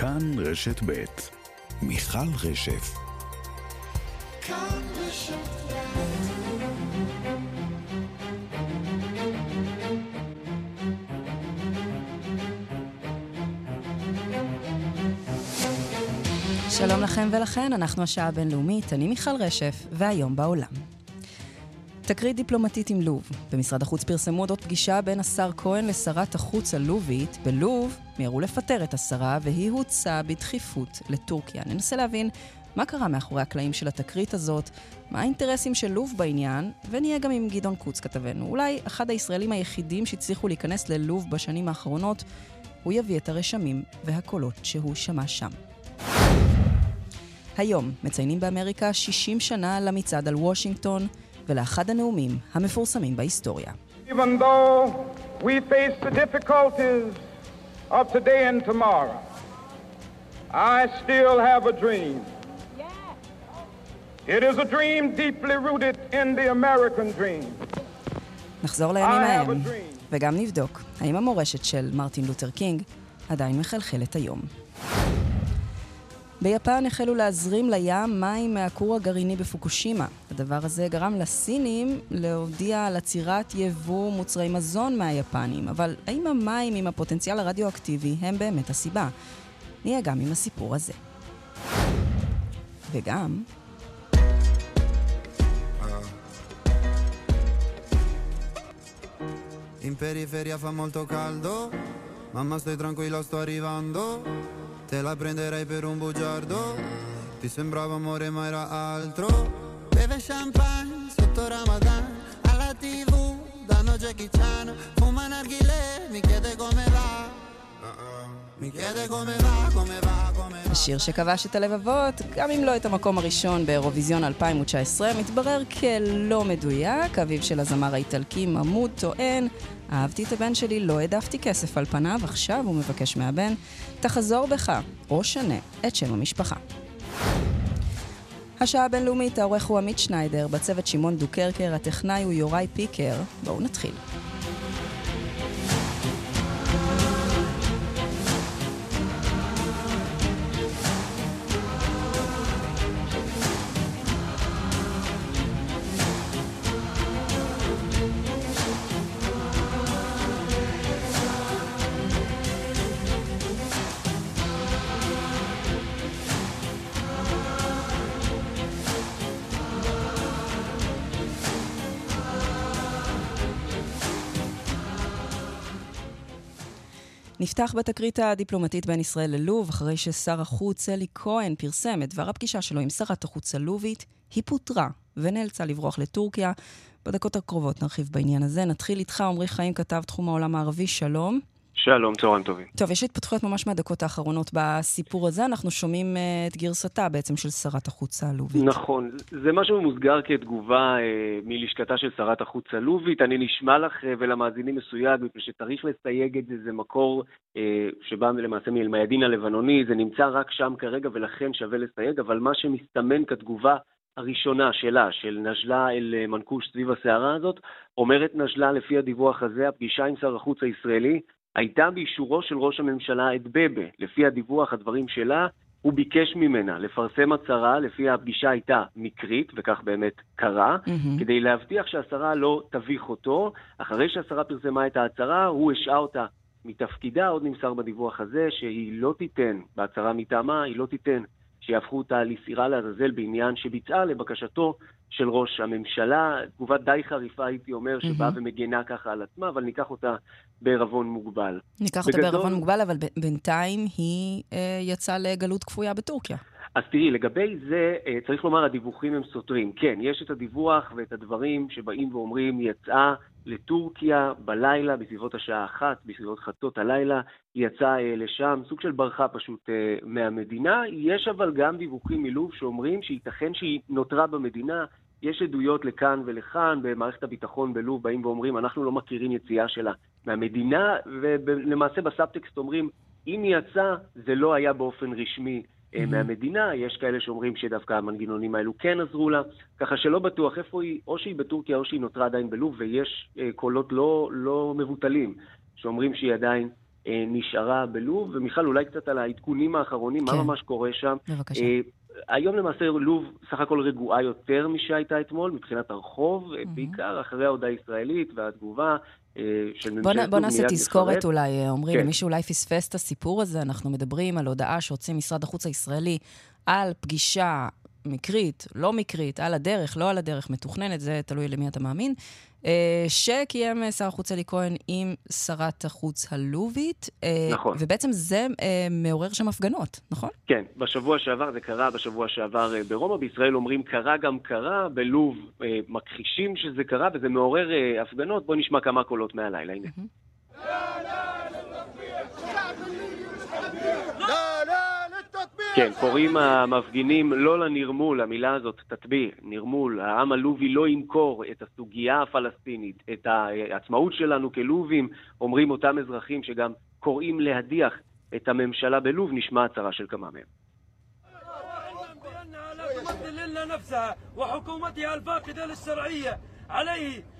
כאן רשת ב' מיכל רשף שלום לכם ולכן, אנחנו השעה הבינלאומית, אני מיכל רשף, והיום בעולם. תקרית דיפלומטית עם לוב. במשרד החוץ פרסמו אודות פגישה בין השר כהן לשרת החוץ הלובית. בלוב מיהרו לפטר את השרה, והיא הוצאה בדחיפות לטורקיה. ננסה להבין מה קרה מאחורי הקלעים של התקרית הזאת, מה האינטרסים של לוב בעניין, ונהיה גם עם גדעון קוץ כתבנו. אולי אחד הישראלים היחידים שהצליחו להיכנס ללוב בשנים האחרונות, הוא יביא את הרשמים והקולות שהוא שמע שם. היום מציינים באמריקה 60 שנה למצעד על וושינגטון ולאחד הנאומים המפורסמים בהיסטוריה. Even though we face the difficulties of today and tomorrow, I still have a dream. It is a dream deeply rooted in the American dream. נחזור לימים ההם, וגם נבדוק האם המורשת של מרטין לותר קינג עדיין מחלחלת היום. ביפן החלו להזרים לים מים מהכור הגרעיני בפוקושימה. הדבר הזה גרם לסינים להודיע על עצירת יבוא מוצרי מזון מהיפנים, אבל האם המים עם הפוטנציאל הרדיואקטיבי הם באמת הסיבה? נהיה גם עם הסיפור הזה. וגם... In periferia fa molto caldo, mamma stai tranquilla sto arrivando. Te la prenderei per un bugiardo. Ti sembrava amore ma era altro. Beve champagne sotto Ramadan. Alla tv danno Jackie Chan. Fuma narghile, mi chiede come va השיר שכבש את הלבבות, גם אם לא את המקום הראשון באירוויזיון 2019, מתברר כלא מדויק. אביו של הזמר האיטלקי ממוד טוען אהבתי את הבן שלי, לא העדפתי כסף על פניו, עכשיו הוא מבקש מהבן, תחזור בך, או שנה את שם המשפחה. השעה הבינלאומית, העורך הוא עמית שניידר, בצוות שמעון דוקרקר, הטכנאי הוא יוראי פיקר. בואו נתחיל. נפתח בתקרית הדיפלומטית בין ישראל ללוב, אחרי ששר החוץ אלי כהן פרסם את דבר הפגישה שלו עם שרת החוץ הלובית, היא פוטרה ונאלצה לברוח לטורקיה. בדקות הקרובות נרחיב בעניין הזה. נתחיל איתך, עמרי חיים, כתב תחום העולם הערבי, שלום. שלום, צהריים טובים. טוב, יש התפתחויות ממש מהדקות האחרונות בסיפור הזה. אנחנו שומעים uh, את גרסתה בעצם של שרת החוץ הלובית. נכון. זה משהו מוסגר כתגובה uh, מלשכתה של שרת החוץ הלובית. אני נשמע לך uh, ולמאזינים מסויג, מפני שצריך לסייג את זה, זה מקור uh, שבא למעשה מאלמיידין הלבנוני, זה נמצא רק שם כרגע ולכן שווה לסייג, אבל מה שמסתמן כתגובה הראשונה שלה, של נג'לה אל מנקוש סביב הסערה הזאת, אומרת נג'לה לפי הדיווח הזה, הפגישה עם שר החוץ הישראלי הייתה באישורו של ראש הממשלה את בבה. לפי הדיווח, הדברים שלה, הוא ביקש ממנה לפרסם הצהרה, לפי הפגישה הייתה מקרית, וכך באמת קרה, mm-hmm. כדי להבטיח שהשרה לא תביך אותו. אחרי שהשרה פרסמה את ההצהרה, הוא השעה אותה מתפקידה, עוד נמסר בדיווח הזה, שהיא לא תיתן, בהצהרה מטעמה, היא לא תיתן שיהפכו אותה לסירה לעזאזל בעניין שביצעה לבקשתו של ראש הממשלה. תגובה די חריפה, הייתי אומר, שבאה. ומגנה ככה על עצמה, אבל ניקח אותה בערבון מוגבל. ניקח בגדול... אותה בערבון מוגבל, אבל בינתיים היא אה, יצאה לגלות כפויה בטורקיה. אז תראי, לגבי זה, אה, צריך לומר, הדיווחים הם סותרים. כן, יש את הדיווח ואת הדברים שבאים ואומרים, יצאה לטורקיה בלילה, בסביבות השעה אחת, בסביבות חצות הלילה, היא יצאה אה, לשם, סוג של ברחה פשוט אה, מהמדינה. יש אבל גם דיווחים מלוב שאומרים שייתכן שהיא נותרה במדינה. יש עדויות לכאן ולכאן, במערכת הביטחון בלוב באים ואומרים, אנחנו לא מכירים יציאה שלה מהמדינה, ולמעשה בסאבטקסט אומרים, אם היא יצאה, זה לא היה באופן רשמי mm-hmm. מהמדינה, יש כאלה שאומרים שדווקא המנגנונים האלו כן עזרו לה, ככה שלא בטוח איפה היא, או שהיא בטורקיה או שהיא נותרה עדיין בלוב, ויש אה, קולות לא, לא מבוטלים שאומרים שהיא עדיין נשארה בלוב, ומיכל, אולי קצת על העדכונים האחרונים, כן. מה ממש קורה שם. בבקשה. היום למעשה לוב סך הכל רגועה יותר משהייתה אתמול, מבחינת הרחוב, mm-hmm. בעיקר אחרי ההודעה הישראלית והתגובה. של ממשלת בוא, בוא נעשה תזכורת אולי, עמרי, כן. למי שאולי פספס את הסיפור הזה, אנחנו מדברים על הודעה שהוציא משרד החוץ הישראלי על פגישה מקרית, לא מקרית, על הדרך, לא על הדרך, מתוכננת, זה תלוי למי אתה מאמין, אה, שקיים אה, שר החוץ אלי כהן עם שרת החוץ הלובית. אה, נכון. ובעצם זה מעורר שם הפגנות, נכון? כן, בשבוע שעבר, זה קרה בשבוע שעבר ברומא, בישראל אומרים קרה גם קרה, בלוב מכחישים שזה קרה, וזה מעורר הפגנות. בואו נשמע כמה קולות מהלילה, הנה. כן, קוראים המפגינים לא לנרמול, המילה הזאת תטביע, נרמול. העם הלובי לא ימכור את הסוגיה הפלסטינית, את העצמאות שלנו כלובים, אומרים אותם אזרחים שגם קוראים להדיח את הממשלה בלוב, נשמע הצהרה של כמה מהם. نطلب المجلس الأعلى للقضاء بالتدخل فورا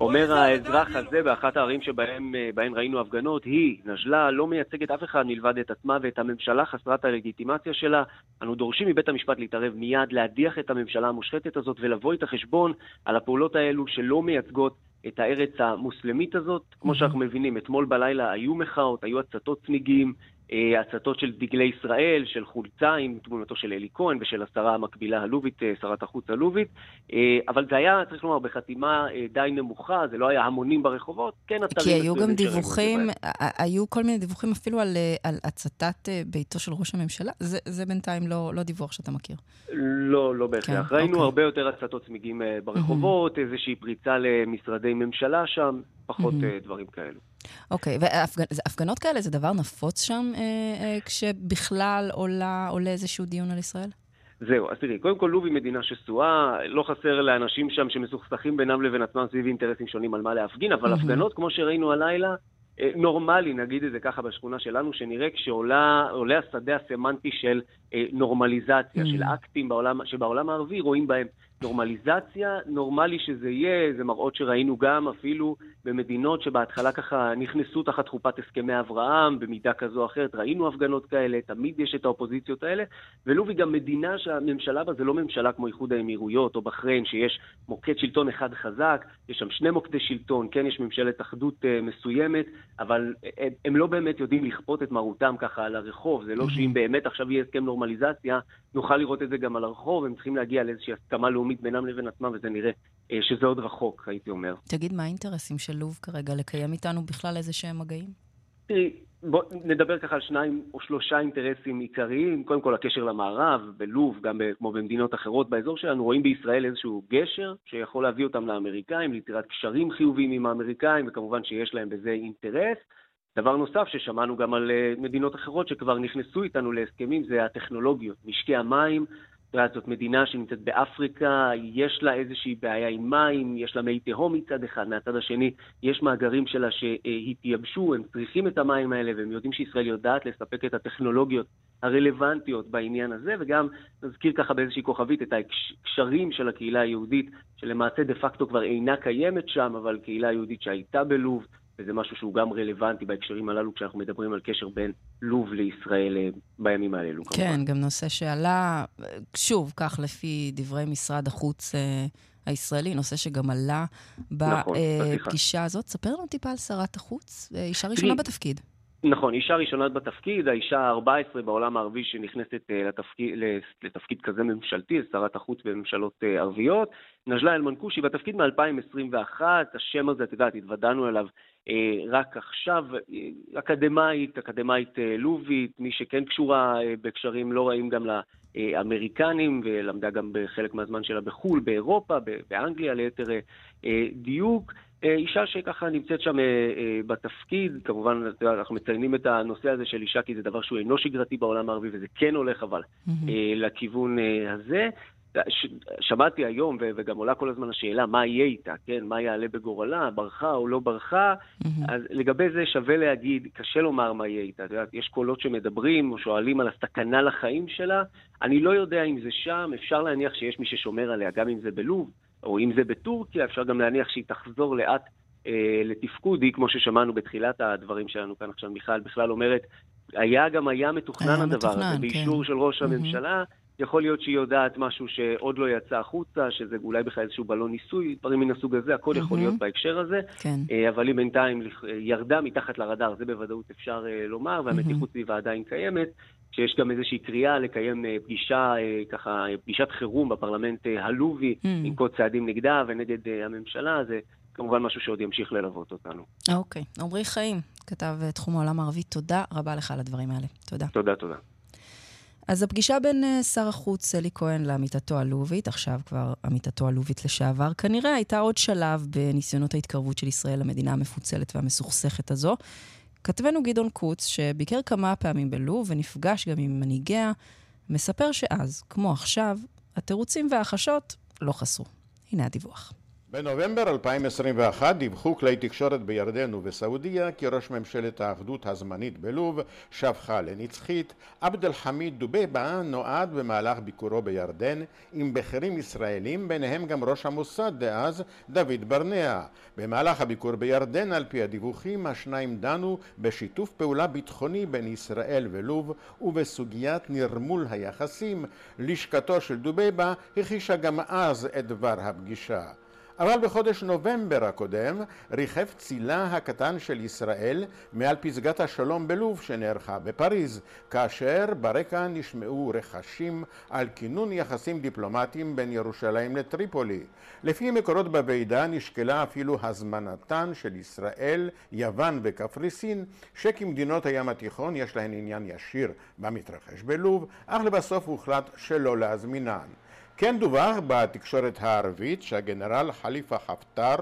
אומר האזרח הזה באחת הערים שבהן ראינו הפגנות, היא, נג'לה, לא מייצגת אף אחד מלבד את עצמה ואת הממשלה חסרת הלגיטימציה שלה. אנו דורשים מבית המשפט להתערב מיד, להדיח את הממשלה המושחתת הזאת ולבוא איתה חשבון על הפעולות האלו שלא מייצגות את הארץ המוסלמית הזאת. כמו שאנחנו מבינים, אתמול בלילה היו מחאות, היו הצתות צמיגים, אה, הצתות של דגלי ישראל, של חולצה עם תמונתו של אלי כהן ושל השרה המקבילה הלובית, אה, שרת החוץ הלובית, אה, אבל זה היה, צריך לומר, בחתימה די נמוכה, זה לא היה המונים ברחובות, כן אתרים... כי היו גם דיווחים, היו כל מיני דיווחים אפילו על, על הצתת ביתו של ראש הממשלה, זה, זה בינתיים לא, לא דיווח שאתה מכיר. לא, לא בהכרח. כן, ראינו אוקיי. הרבה יותר הצתות צמיגים ברחובות, mm-hmm. איזושהי פריצה למשרדי ממשלה שם, פחות mm-hmm. דברים כאלו. אוקיי, והפגנות כאלה זה דבר נפוץ שם, אה, אה, כשבכלל עולה, עולה איזשהו דיון על ישראל? זהו, אז תראי, קודם כל לוב היא מדינה שסועה, לא חסר לאנשים שם שמסוכסכים בינם לבין עצמם סביב אינטרסים שונים על מה להפגין, אבל הפגנות, כמו שראינו הלילה, אה, נורמלי, נגיד את זה ככה בשכונה שלנו, שנראה כשעולה השדה הסמנטי של אה, נורמליזציה, של אקטים בעולם, שבעולם הערבי רואים בהם נורמליזציה, נורמלי שזה יהיה, זה מראות שראינו גם אפילו במדינות שבהתחלה ככה נכנסו תחת חופת הסכמי אברהם, במידה כזו או אחרת, ראינו הפגנות כאלה, תמיד יש את האופוזיציות האלה, ולוב היא גם מדינה שהממשלה בה זה לא ממשלה כמו איחוד האמירויות או בחריין, שיש מוקד שלטון אחד חזק, יש שם שני מוקדי שלטון, כן, יש ממשלת אחדות uh, מסוימת, אבל הם, הם לא באמת יודעים לכפות את מרותם ככה על הרחוב, זה לא שאם באמת עכשיו יהיה הסכם נורמליזציה, נוכל לראות את זה גם על הרחוב, הם צריכים להגיע לאיזושהי הסכמה לאומית בינם לבין עצמם, וזה נראה uh, שזה עוד רחוק, הייתי אומר. תגיד, מה האינטרסים של לוב כרגע, לקיים איתנו בכלל איזה שהם מגעים? תראי, בוא נדבר ככה על שניים או שלושה אינטרסים עיקריים. קודם כל, הקשר למערב, בלוב, גם כמו במדינות אחרות באזור שלנו, רואים בישראל איזשהו גשר שיכול להביא אותם לאמריקאים, ליצירת קשרים חיוביים עם האמריקאים, וכמובן שיש להם בזה אינטרס. דבר נוסף ששמענו גם על אה, מדינות אחרות שכבר נכנסו איתנו להסכמים זה הטכנולוגיות, משקי המים, זאת מדינה שנמצאת באפריקה, יש לה איזושהי בעיה עם מים, יש לה מי תהום מצד אחד, מהצד השני יש מאגרים שלה שהתייבשו, הם צריכים את המים האלה, והם יודעים שישראל יודעת לספק את הטכנולוגיות הרלוונטיות בעניין הזה, וגם נזכיר ככה באיזושהי כוכבית את הקשרים של הקהילה היהודית, שלמעשה דה פקטו כבר אינה קיימת שם, אבל קהילה יהודית שהייתה בלוב, וזה משהו שהוא גם רלוונטי בהקשרים הללו כשאנחנו מדברים על קשר בין לוב לישראל אה, בימים האלו. כן, כמובן. גם נושא שעלה, שוב, כך לפי דברי משרד החוץ אה, הישראלי, נושא שגם עלה נכון, בפגישה נכון, הזאת. ספר לנו טיפה על שרת החוץ, אה, אישה ראשונה בתפקיד. נכון, אישה ראשונה בתפקיד, האישה ה-14 בעולם הערבי שנכנסת לתפקיד, לתפקיד כזה ממשלתי, שרת החוץ בממשלות ערביות. נג'לה אל-מנקושי בתפקיד מ-2021, השם הזה, את יודעת, התוודענו אליו אה, רק עכשיו, אה, אקדמאית, אקדמאית אה, לובית, מי שכן קשורה בקשרים לא רעים גם לאמריקנים, ולמדה גם בחלק מהזמן שלה בחו"ל, באירופה, באנגליה ליתר דיוק. אישה שככה נמצאת שם בתפקיד, כמובן אנחנו מציינים את הנושא הזה של אישה כי זה דבר שהוא אינו שגרתי בעולם הערבי וזה כן הולך אבל. לכיוון הזה. ש... שמעתי היום, ו... וגם עולה כל הזמן השאלה, מה יהיה איתה, כן? מה יעלה בגורלה, ברחה או לא ברחה? Mm-hmm. אז לגבי זה שווה להגיד, קשה לומר מה יהיה איתה. את יודעת, יש קולות שמדברים או שואלים על הסכנה לחיים שלה. אני לא יודע אם זה שם, אפשר להניח שיש מי ששומר עליה, גם אם זה בלוב, או אם זה בטורקיה, אפשר גם להניח שהיא תחזור לאט אה, לתפקוד היא, כמו ששמענו בתחילת הדברים שלנו כאן עכשיו, מיכל בכלל אומרת, היה גם היה מתוכנן היה הדבר מתוכנן, הזה, כן. באישור של ראש הממשלה. Mm-hmm. יכול להיות שהיא יודעת משהו שעוד לא יצא החוצה, שזה אולי בכלל איזשהו בלון ניסוי, דברים מן הסוג הזה, הכל mm-hmm. יכול להיות בהקשר הזה. כן. אה, אבל היא בינתיים ירדה מתחת לרדאר, זה בוודאות אפשר אה, לומר, והמתיחות mm-hmm. סביבה עדיין קיימת. שיש גם איזושהי קריאה לקיים אה, פגישה, ככה, פגישת חירום בפרלמנט הלובי, mm. לנקוט צעדים נגדה ונגד הממשלה, זה כמובן משהו שעוד ימשיך ללוות אותנו. אוקיי. עמרי חיים, כתב תחום העולם הערבי, תודה רבה לך על הדברים האלה. תודה. תודה, תודה. אז הפגישה בין אה, שר החוץ אלי כהן לעמיתתו הלובית, עכשיו כבר עמיתתו הלובית לשעבר, כנראה הייתה עוד שלב בניסיונות ההתקרבות של ישראל למדינה המפוצלת והמסוכסכת הזו. כתבנו גדעון קוץ, שביקר כמה פעמים בלוב ונפגש גם עם מנהיגיה, מספר שאז, כמו עכשיו, התירוצים והחשות לא חסרו. הנה הדיווח. בנובמבר 2021 דיווחו כלי תקשורת בירדן ובסעודיה כי ראש ממשלת האחדות הזמנית בלוב שהפכה לנצחית, עבד אל חמיד דובבה נועד במהלך ביקורו בירדן עם בכירים ישראלים ביניהם גם ראש המוסד דאז דוד ברנע. במהלך הביקור בירדן על פי הדיווחים השניים דנו בשיתוף פעולה ביטחוני בין ישראל ולוב ובסוגיית נרמול היחסים. לשכתו של דובבה הכישה גם אז את דבר הפגישה. אבל בחודש נובמבר הקודם ריחף צילה הקטן של ישראל מעל פסגת השלום בלוב שנערכה בפריז, כאשר ברקע נשמעו רכשים על כינון יחסים דיפלומטיים בין ירושלים לטריפולי. לפי מקורות בוועידה נשקלה אפילו הזמנתן של ישראל, יוון וקפריסין, שכמדינות הים התיכון יש להן עניין ישיר במתרחש בלוב, אך לבסוף הוחלט שלא להזמינן. כן דווח בתקשורת הערבית שהגנרל חליפה חפטר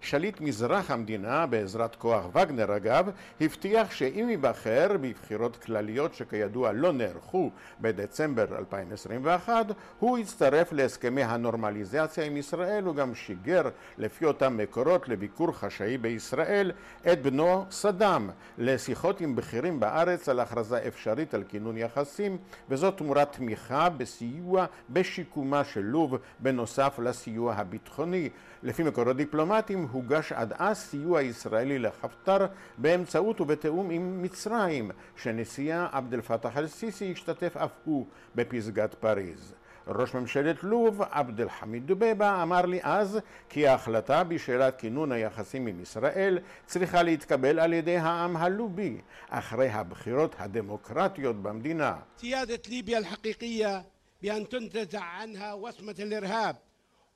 שליט מזרח המדינה, בעזרת כוח וגנר אגב, הבטיח שאם ייבחר בבחירות כלליות שכידוע לא נערכו בדצמבר 2021, הוא יצטרף להסכמי הנורמליזציה עם ישראל, הוא גם שיגר לפי אותם מקורות לביקור חשאי בישראל את בנו סדאם לשיחות עם בכירים בארץ על הכרזה אפשרית על כינון יחסים, וזאת תמורת תמיכה בסיוע בשיקומה של לוב בנוסף לסיוע הביטחוני. לפי מקורות דיפלומטיים הוגש עד אז סיוע ישראלי לחפטר באמצעות ובתיאום עם מצרים, שנשיאה עבד אל פתאח אל-סיסי השתתף אף הוא בפסגת פריז. ראש ממשלת לוב, עבד אל חמיד דובבה, אמר לי אז כי ההחלטה בשאלת כינון היחסים עם ישראל צריכה להתקבל על ידי העם הלובי אחרי הבחירות הדמוקרטיות במדינה. سيادة ליביה الحقيقية بأن تنتزع عنها وصمة الإرهاب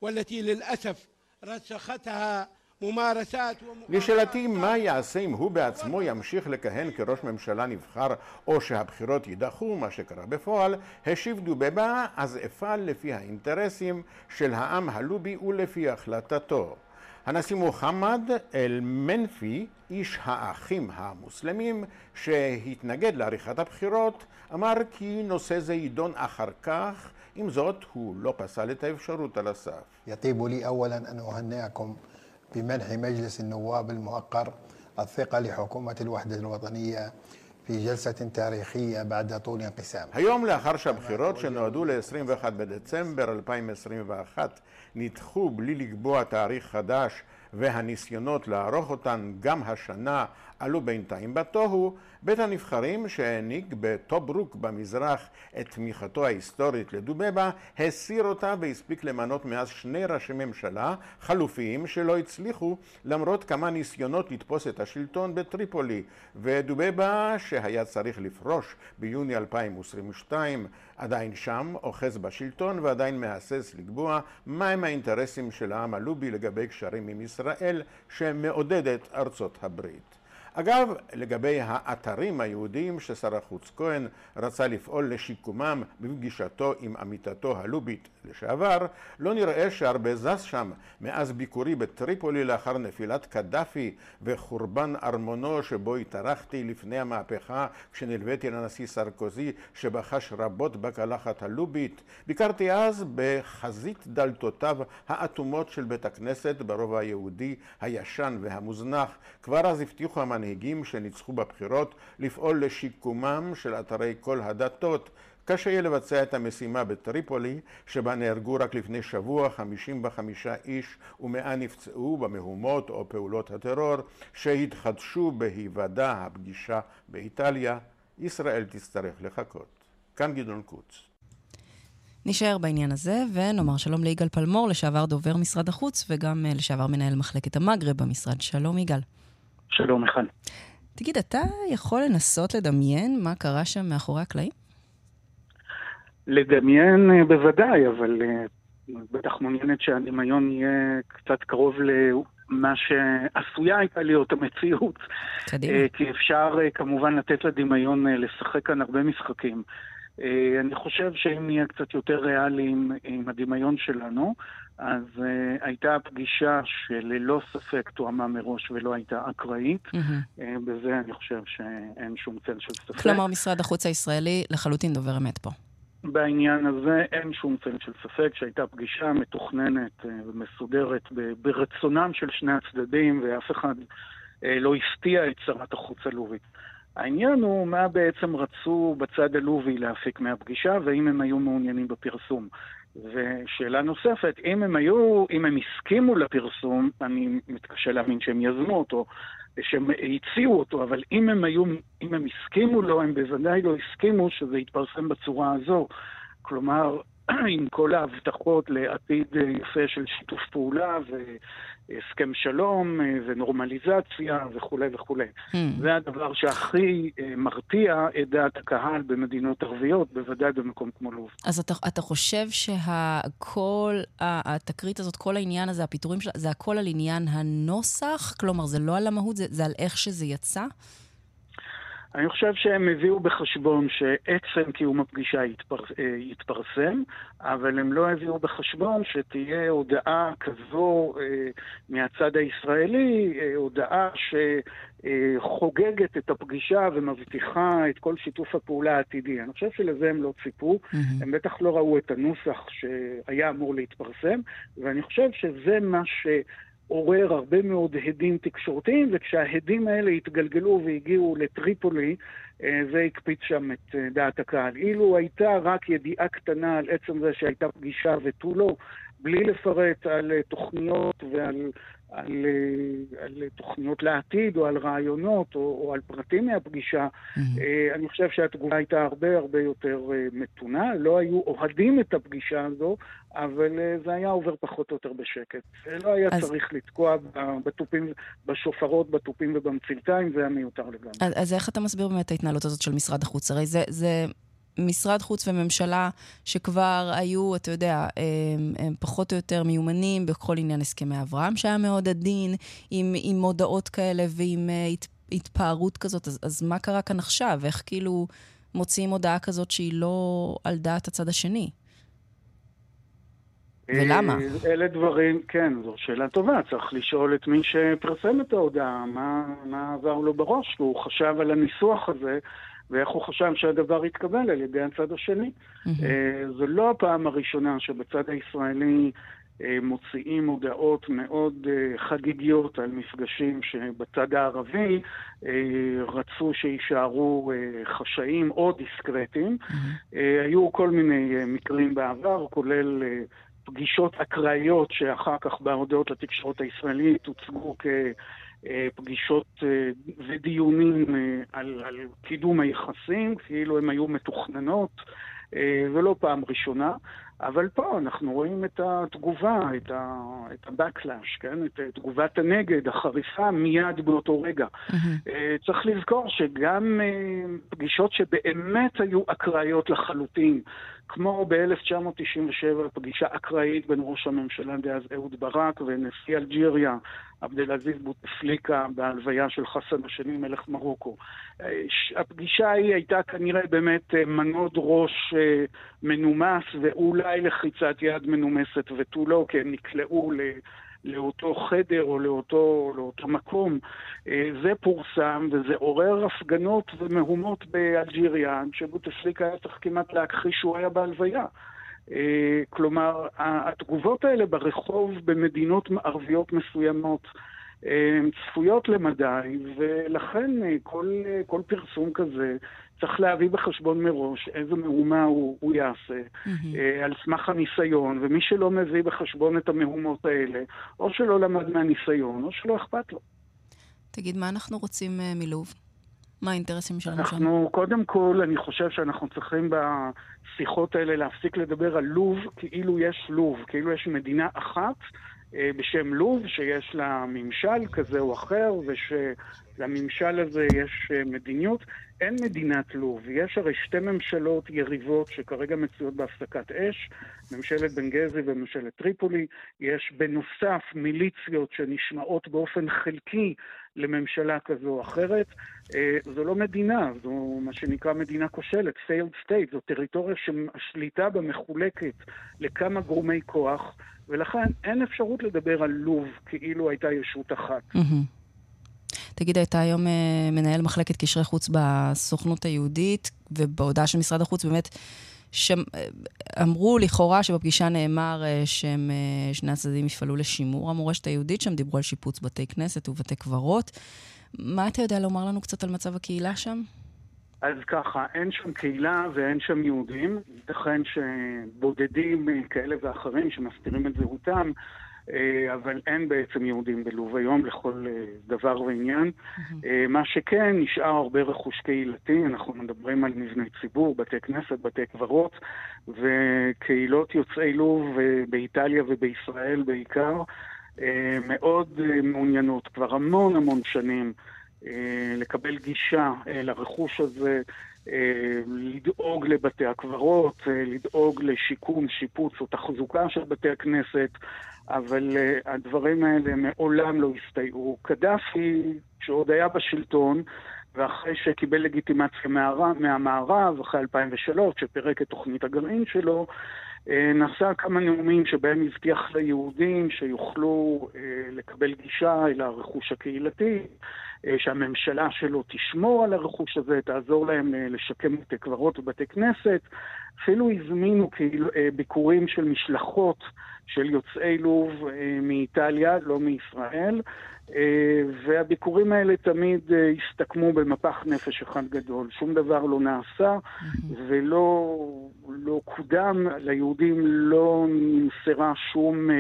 والتي للأسف رسختها לשאלתי מה יעשה אם הוא בעצמו ימשיך לכהן כראש ממשלה נבחר או שהבחירות יידחו, מה שקרה בפועל, השיב דובבה אז אפעל לפי האינטרסים של העם הלובי ולפי החלטתו. הנשיא מוחמד אל-מנפי, איש האחים המוסלמים, שהתנגד לעריכת הבחירות, אמר כי נושא זה יידון אחר כך, עם זאת הוא לא פסל את האפשרות על הסף. יטיבו לי אולה אן אוהנעכם بمنح مجلس النواب المؤقر الثقة لحكومة الوحدة الوطنية في جلسة تاريخية بعد طول انقسام. היום לאחר שהבחירות שנועדו ל-21 בדצמבר 2021 נדחו בלי לקבוע תאריך חדש והניסיונות לערוך אותן גם השנה עלו בינתיים בתוהו, בית הנבחרים שהעניק בטוברוק במזרח את תמיכתו ההיסטורית לדובבה, הסיר אותה והספיק למנות מאז שני ראשי ממשלה חלופיים שלא הצליחו למרות כמה ניסיונות לתפוס את השלטון בטריפולי, ודובבה שהיה צריך לפרוש ביוני 2022 עדיין שם, אוחז בשלטון ועדיין מהסס לקבוע מהם האינטרסים של העם הלובי לגבי קשרים עם ישראל שמעודדת ארצות הברית. אגב, לגבי האתרים היהודיים ששר החוץ כהן רצה לפעול לשיקומם בפגישתו עם עמיתתו הלובית לשעבר, לא נראה שהרבה זז שם מאז ביקורי בטריפולי לאחר נפילת קדאפי וחורבן ארמונו שבו התארחתי לפני המהפכה כשנלוויתי לנשיא סרקוזי שבחש רבות בקלחת הלובית. ביקרתי אז בחזית דלתותיו האטומות של בית הכנסת ברובע היהודי הישן והמוזנח. כבר אז הבטיחו המנהיגים שניצחו בבחירות לפעול לשיקומם של אתרי כל הדתות קשה יהיה לבצע את המשימה בטריפולי, שבה נהרגו רק לפני שבוע 55 איש ומאה נפצעו במהומות או פעולות הטרור שהתחדשו בהיוודע הפגישה באיטליה, ישראל תצטרך לחכות. כאן גדעון קוץ. נשאר בעניין הזה, ונאמר שלום ליגאל פלמור, לשעבר דובר משרד החוץ, וגם אה, לשעבר מנהל מחלקת המגרב במשרד. שלום יגאל. שלום מיכל. תגיד, אתה יכול לנסות לדמיין מה קרה שם מאחורי הקלעים? לדמיין אה, בוודאי, אבל אה, בטח מעוניינת שהדמיון יהיה קצת קרוב למה שעשויה הייתה להיות המציאות. קדימה. כי אפשר כמובן לתת לדמיון לשחק כאן הרבה משחקים. אה, אני חושב שאם נהיה קצת יותר ריאליים עם הדמיון שלנו, אז uh, הייתה פגישה שללא ספק תואמה מראש ולא הייתה אקראית. Mm-hmm. Uh, בזה אני חושב שאין שום צל של ספק. כלומר, משרד החוץ הישראלי לחלוטין דובר אמת פה. בעניין הזה אין שום צל של ספק שהייתה פגישה מתוכננת ומסודרת ברצונם של שני הצדדים, ואף אחד uh, לא הפתיע את שרת החוץ הלובית. העניין הוא מה בעצם רצו בצד הלובי להפיק מהפגישה, והאם הם היו מעוניינים בפרסום. ושאלה נוספת, אם הם היו, אם הם הסכימו לפרסום, אני מתקשה להאמין שהם יזמו אותו, שהם הציעו אותו, אבל אם הם היו, אם הם הסכימו לו, הם בוודאי לא הסכימו שזה יתפרסם בצורה הזו. כלומר, עם כל ההבטחות לעתיד יפה של שיתוף פעולה הסכם שלום ונורמליזציה וכולי וכולי. Hmm. זה הדבר שהכי אה, מרתיע את דעת הקהל במדינות ערביות, בוודאי במקום כמו לוב. אז אתה, אתה חושב שהכל, התקרית הזאת, כל העניין הזה, הפיטורים שלה, זה הכל על עניין הנוסח? כלומר, זה לא על המהות, זה, זה על איך שזה יצא? אני חושב שהם הביאו בחשבון שעצם קיום הפגישה יתפר... אה, יתפרסם, אבל הם לא הביאו בחשבון שתהיה הודעה כזו אה, מהצד הישראלי, אה, הודעה שחוגגת את הפגישה ומבטיחה את כל שיתוף הפעולה העתידי. אני חושב שלזה הם לא ציפו, mm-hmm. הם בטח לא ראו את הנוסח שהיה אמור להתפרסם, ואני חושב שזה מה ש... עורר הרבה מאוד הדים תקשורתיים, וכשההדים האלה התגלגלו והגיעו לטריפולי, אה, זה הקפיץ שם את אה, דעת הקהל. אילו הייתה רק ידיעה קטנה על עצם זה שהייתה פגישה ותו לא, בלי לפרט על אה, תוכניות ועל על, אה, על תוכניות לעתיד או על רעיונות או, או על פרטים מהפגישה, mm-hmm. אני חושב שהתגובה הייתה הרבה הרבה יותר אה, מתונה. לא היו אוהדים את הפגישה הזו, אבל זה היה עובר פחות או יותר בשקט. לא היה אז... צריך לתקוע בתופים, בשופרות, בתופים ובמצלתיים, זה היה מיותר לגמרי. אז, אז איך אתה מסביר באמת את ההתנהלות הזאת של משרד החוץ? הרי זה... זה... משרד חוץ וממשלה שכבר היו, אתה יודע, הם, הם פחות או יותר מיומנים בכל עניין הסכמי אברהם, שהיה מאוד עדין, עם, עם מודעות כאלה ועם uh, הת, התפארות כזאת. אז, אז מה קרה כאן עכשיו? איך כאילו מוציאים הודעה כזאת שהיא לא על דעת הצד השני? ולמה? אה, אלה דברים, כן, זו שאלה טובה. צריך לשאול את מי שפרסם את ההודעה, מה, מה עבר לו בראש, והוא חשב על הניסוח הזה. ואיך הוא חשב שהדבר יתקבל על ידי הצד השני. Mm-hmm. זו לא הפעם הראשונה שבצד הישראלי אה, מוציאים הודעות מאוד אה, חגיגיות על מפגשים שבצד הערבי רצו שיישארו חשאיים או דיסקרטיים. Mm-hmm. היו כל מיני מקרים בעבר, כולל פגישות אקראיות שאחר כך בהודעות לתקשורת הישראלית הוצגו כ... אה, פגישות אה, ודיונים אה, על, על קידום היחסים, כאילו הם היו מתוכננות, ולא פעם ראשונה. אבל פה אנחנו רואים את התגובה, את, ה, את ה-backlash, כן? את תגובת הנגד החריפה מיד באותו רגע. Mm-hmm. צריך לזכור שגם פגישות שבאמת היו אקראיות לחלוטין, כמו ב-1997, פגישה אקראית בין ראש הממשלה דאז אהוד ברק ונשיא אלג'יריה, עבד אל-עזיז בוטפליקה, בהלוויה של חסן השני, מלך מרוקו. הפגישה ההיא הייתה כנראה באמת אה, מנוד ראש אה, מנומס ואולי לחיצת יד מנומסת ותו לא, כי הם נקלעו ל... לאותו חדר או לאותו, לאותו מקום. אה, זה פורסם וזה עורר הפגנות ומהומות באלג'יריה, שבוטפליקה היה צריך כמעט להכחיש שהוא היה בהלוויה. אה, כלומר, התגובות האלה ברחוב במדינות ערביות מסוימות הן צפויות למדי, ולכן כל, כל פרסום כזה צריך להביא בחשבון מראש איזה מהומה הוא, הוא יעשה, mm-hmm. על סמך הניסיון, ומי שלא מביא בחשבון את המהומות האלה, או שלא למד מהניסיון, או שלא אכפת לו. תגיד, מה אנחנו רוצים מלוב? מה האינטרסים שלנו שם? אנחנו, קודם כל, אני חושב שאנחנו צריכים בשיחות האלה להפסיק לדבר על לוב כאילו יש לוב, כאילו יש מדינה אחת אה, בשם לוב, שיש לה ממשל כזה או אחר, ושלממשל הזה יש אה, מדיניות. אין מדינת לוב. יש הרי שתי ממשלות יריבות שכרגע מצויות בהפסקת אש, ממשלת בנגזי וממשלת טריפולי. יש בנוסף מיליציות שנשמעות באופן חלקי לממשלה כזו או אחרת. אה, זו לא מדינה, זו מה שנקרא מדינה כושלת, failed state, זו טריטוריה שהשליטה בה מחולקת לכמה גורמי כוח, ולכן אין אפשרות לדבר על לוב כאילו הייתה ישות אחת. תגיד, הייתה היום אה, מנהל מחלקת קשרי חוץ בסוכנות היהודית, ובהודעה של משרד החוץ באמת שאמרו לכאורה שבפגישה נאמר אה, שהם, אה, שני הצדדים יפעלו לשימור המורשת היהודית, שם דיברו על שיפוץ בתי כנסת ובתי קברות. מה אתה יודע לומר לנו קצת על מצב הקהילה שם? אז ככה, אין שם קהילה ואין שם יהודים. ייתכן שבודדים כאלה ואחרים שמסתירים את זהותם אה, אבל אין בעצם יהודים בלוב היום לכל אה, דבר ועניין. אה, מה שכן, נשאר הרבה רכוש קהילתי, אנחנו מדברים על מבני ציבור, בתי כנסת, בתי קברות, וקהילות יוצאי לוב באיטליה ובישראל בעיקר, מאוד מעוניינות כבר המון המון שנים לקבל גישה לרכוש הזה. לדאוג לבתי הקברות, לדאוג לשיקום, שיפוץ או תחזוקה של בתי הכנסת, אבל uh, הדברים האלה מעולם לא הסתייעו. קדאפי, שעוד היה בשלטון, ואחרי שקיבל לגיטימציה מהמערב, אחרי 2003, שפירק את תוכנית הגרעין שלו, נשא כמה נאומים שבהם הבטיח ליהודים שיוכלו uh, לקבל גישה אל הרכוש הקהילתי, uh, שהממשלה שלו תשמור על הרכוש הזה, תעזור להם לשקם בתי קברות ובתי כנסת. אפילו הזמינו כאילו, ביקורים של משלחות של יוצאי לוב אה, מאיטליה, לא מישראל, אה, והביקורים האלה תמיד אה, הסתכמו במפח נפש אחד גדול. שום דבר לא נעשה ולא לא קודם, ליהודים לא נמסרה שום...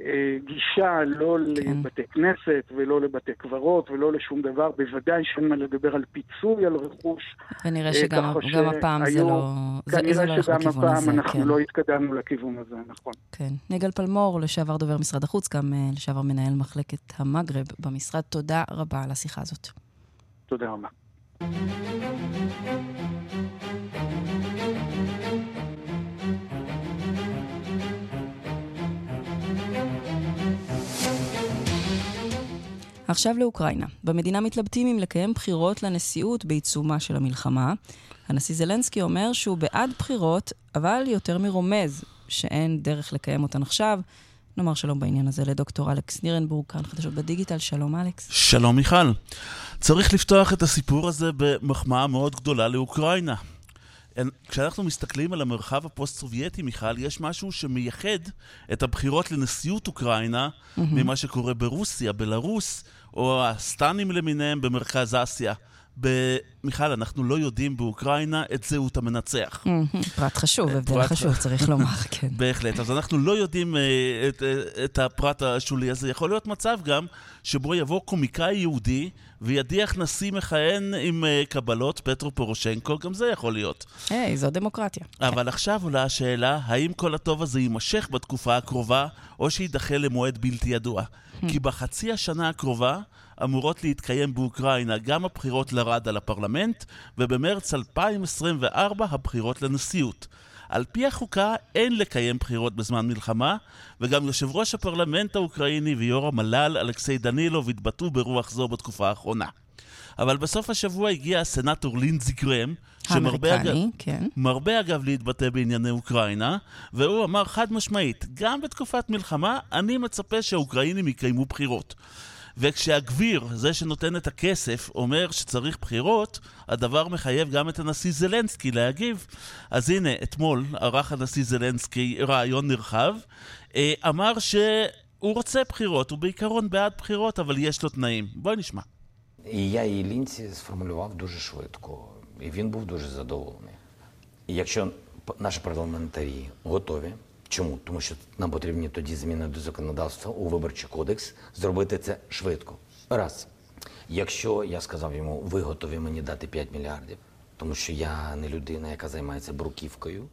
אה, גישה לא כן. לבתי כנסת ולא לבתי קברות ולא לשום דבר, בוודאי שאין מה לדבר על פיצוי על רכוש. ונראה אה, שגם גם הפעם זה לא, זה, זה לא הולך בכיוון הזה. כנראה שגם הפעם אנחנו כן. לא התקדמנו לכיוון הזה, נכון. כן. נגל פלמור, לשעבר דובר משרד החוץ, גם אה, לשעבר מנהל מחלקת המגרב במשרד, תודה רבה על השיחה הזאת. תודה רבה. עכשיו לאוקראינה. במדינה מתלבטים אם לקיים בחירות לנשיאות בעיצומה של המלחמה. הנשיא זלנסקי אומר שהוא בעד בחירות, אבל יותר מרומז שאין דרך לקיים אותן עכשיו. נאמר שלום בעניין הזה לדוקטור אלכס נירנבורג, כאן חדשות בדיגיטל. שלום, אלכס. שלום, מיכל. צריך לפתוח את הסיפור הזה במחמאה מאוד גדולה לאוקראינה. כשאנחנו מסתכלים על המרחב הפוסט-סובייטי, מיכל, יש משהו שמייחד את הבחירות לנשיאות אוקראינה mm-hmm. ממה שקורה ברוסיה, בלרוס, או הסטנים למיניהם במרכז אסיה. מיכל, אנחנו לא יודעים באוקראינה את זהות המנצח. פרט חשוב, הבדל חשוב, צריך לומר, כן. בהחלט. אז אנחנו לא יודעים אה, את, אה, את הפרט השולי הזה. יכול להיות מצב גם שבו יבוא קומיקאי יהודי וידיח נשיא מכהן עם אה, קבלות, פטרו פורושנקו, גם זה יכול להיות. היי, זו דמוקרטיה. אבל. עכשיו עולה השאלה, האם כל הטוב הזה יימשך בתקופה הקרובה, או שיידחה למועד בלתי ידוע? כי בחצי השנה הקרובה... אמורות להתקיים באוקראינה גם הבחירות לרדה לפרלמנט, ובמרץ 2024 הבחירות לנשיאות. על פי החוקה אין לקיים בחירות בזמן מלחמה, וגם יושב ראש הפרלמנט האוקראיני ויו"ר המל"ל אלכסיי דנילוב התבטאו ברוח זו בתקופה האחרונה. אבל בסוף השבוע הגיע הסנאטור לינזי גרם, שמרבה אגב, כן. מרבה אגב להתבטא בענייני אוקראינה, והוא אמר חד משמעית, גם בתקופת מלחמה אני מצפה שהאוקראינים יקיימו בחירות. וכשהגביר, זה שנותן את הכסף, אומר שצריך בחירות, הדבר מחייב גם את הנשיא זלנסקי להגיב. אז הנה, אתמול ערך הנשיא זלנסקי רעיון נרחב, אה, אמר ש... הוא רוצה בחירות, הוא בעיקרון בעד בחירות, אבל יש לו תנאים. בואי נשמע. І я і лінці сформулював дуже швидко, і він був дуже задоволений. І якщо наші парламентарі готові, чому? Тому що нам потрібні тоді зміни до законодавства у виборчий кодекс, зробити це швидко. Раз. Якщо я сказав йому, ви готові мені дати 5 мільярдів, тому що я не людина, яка займається бруківкою.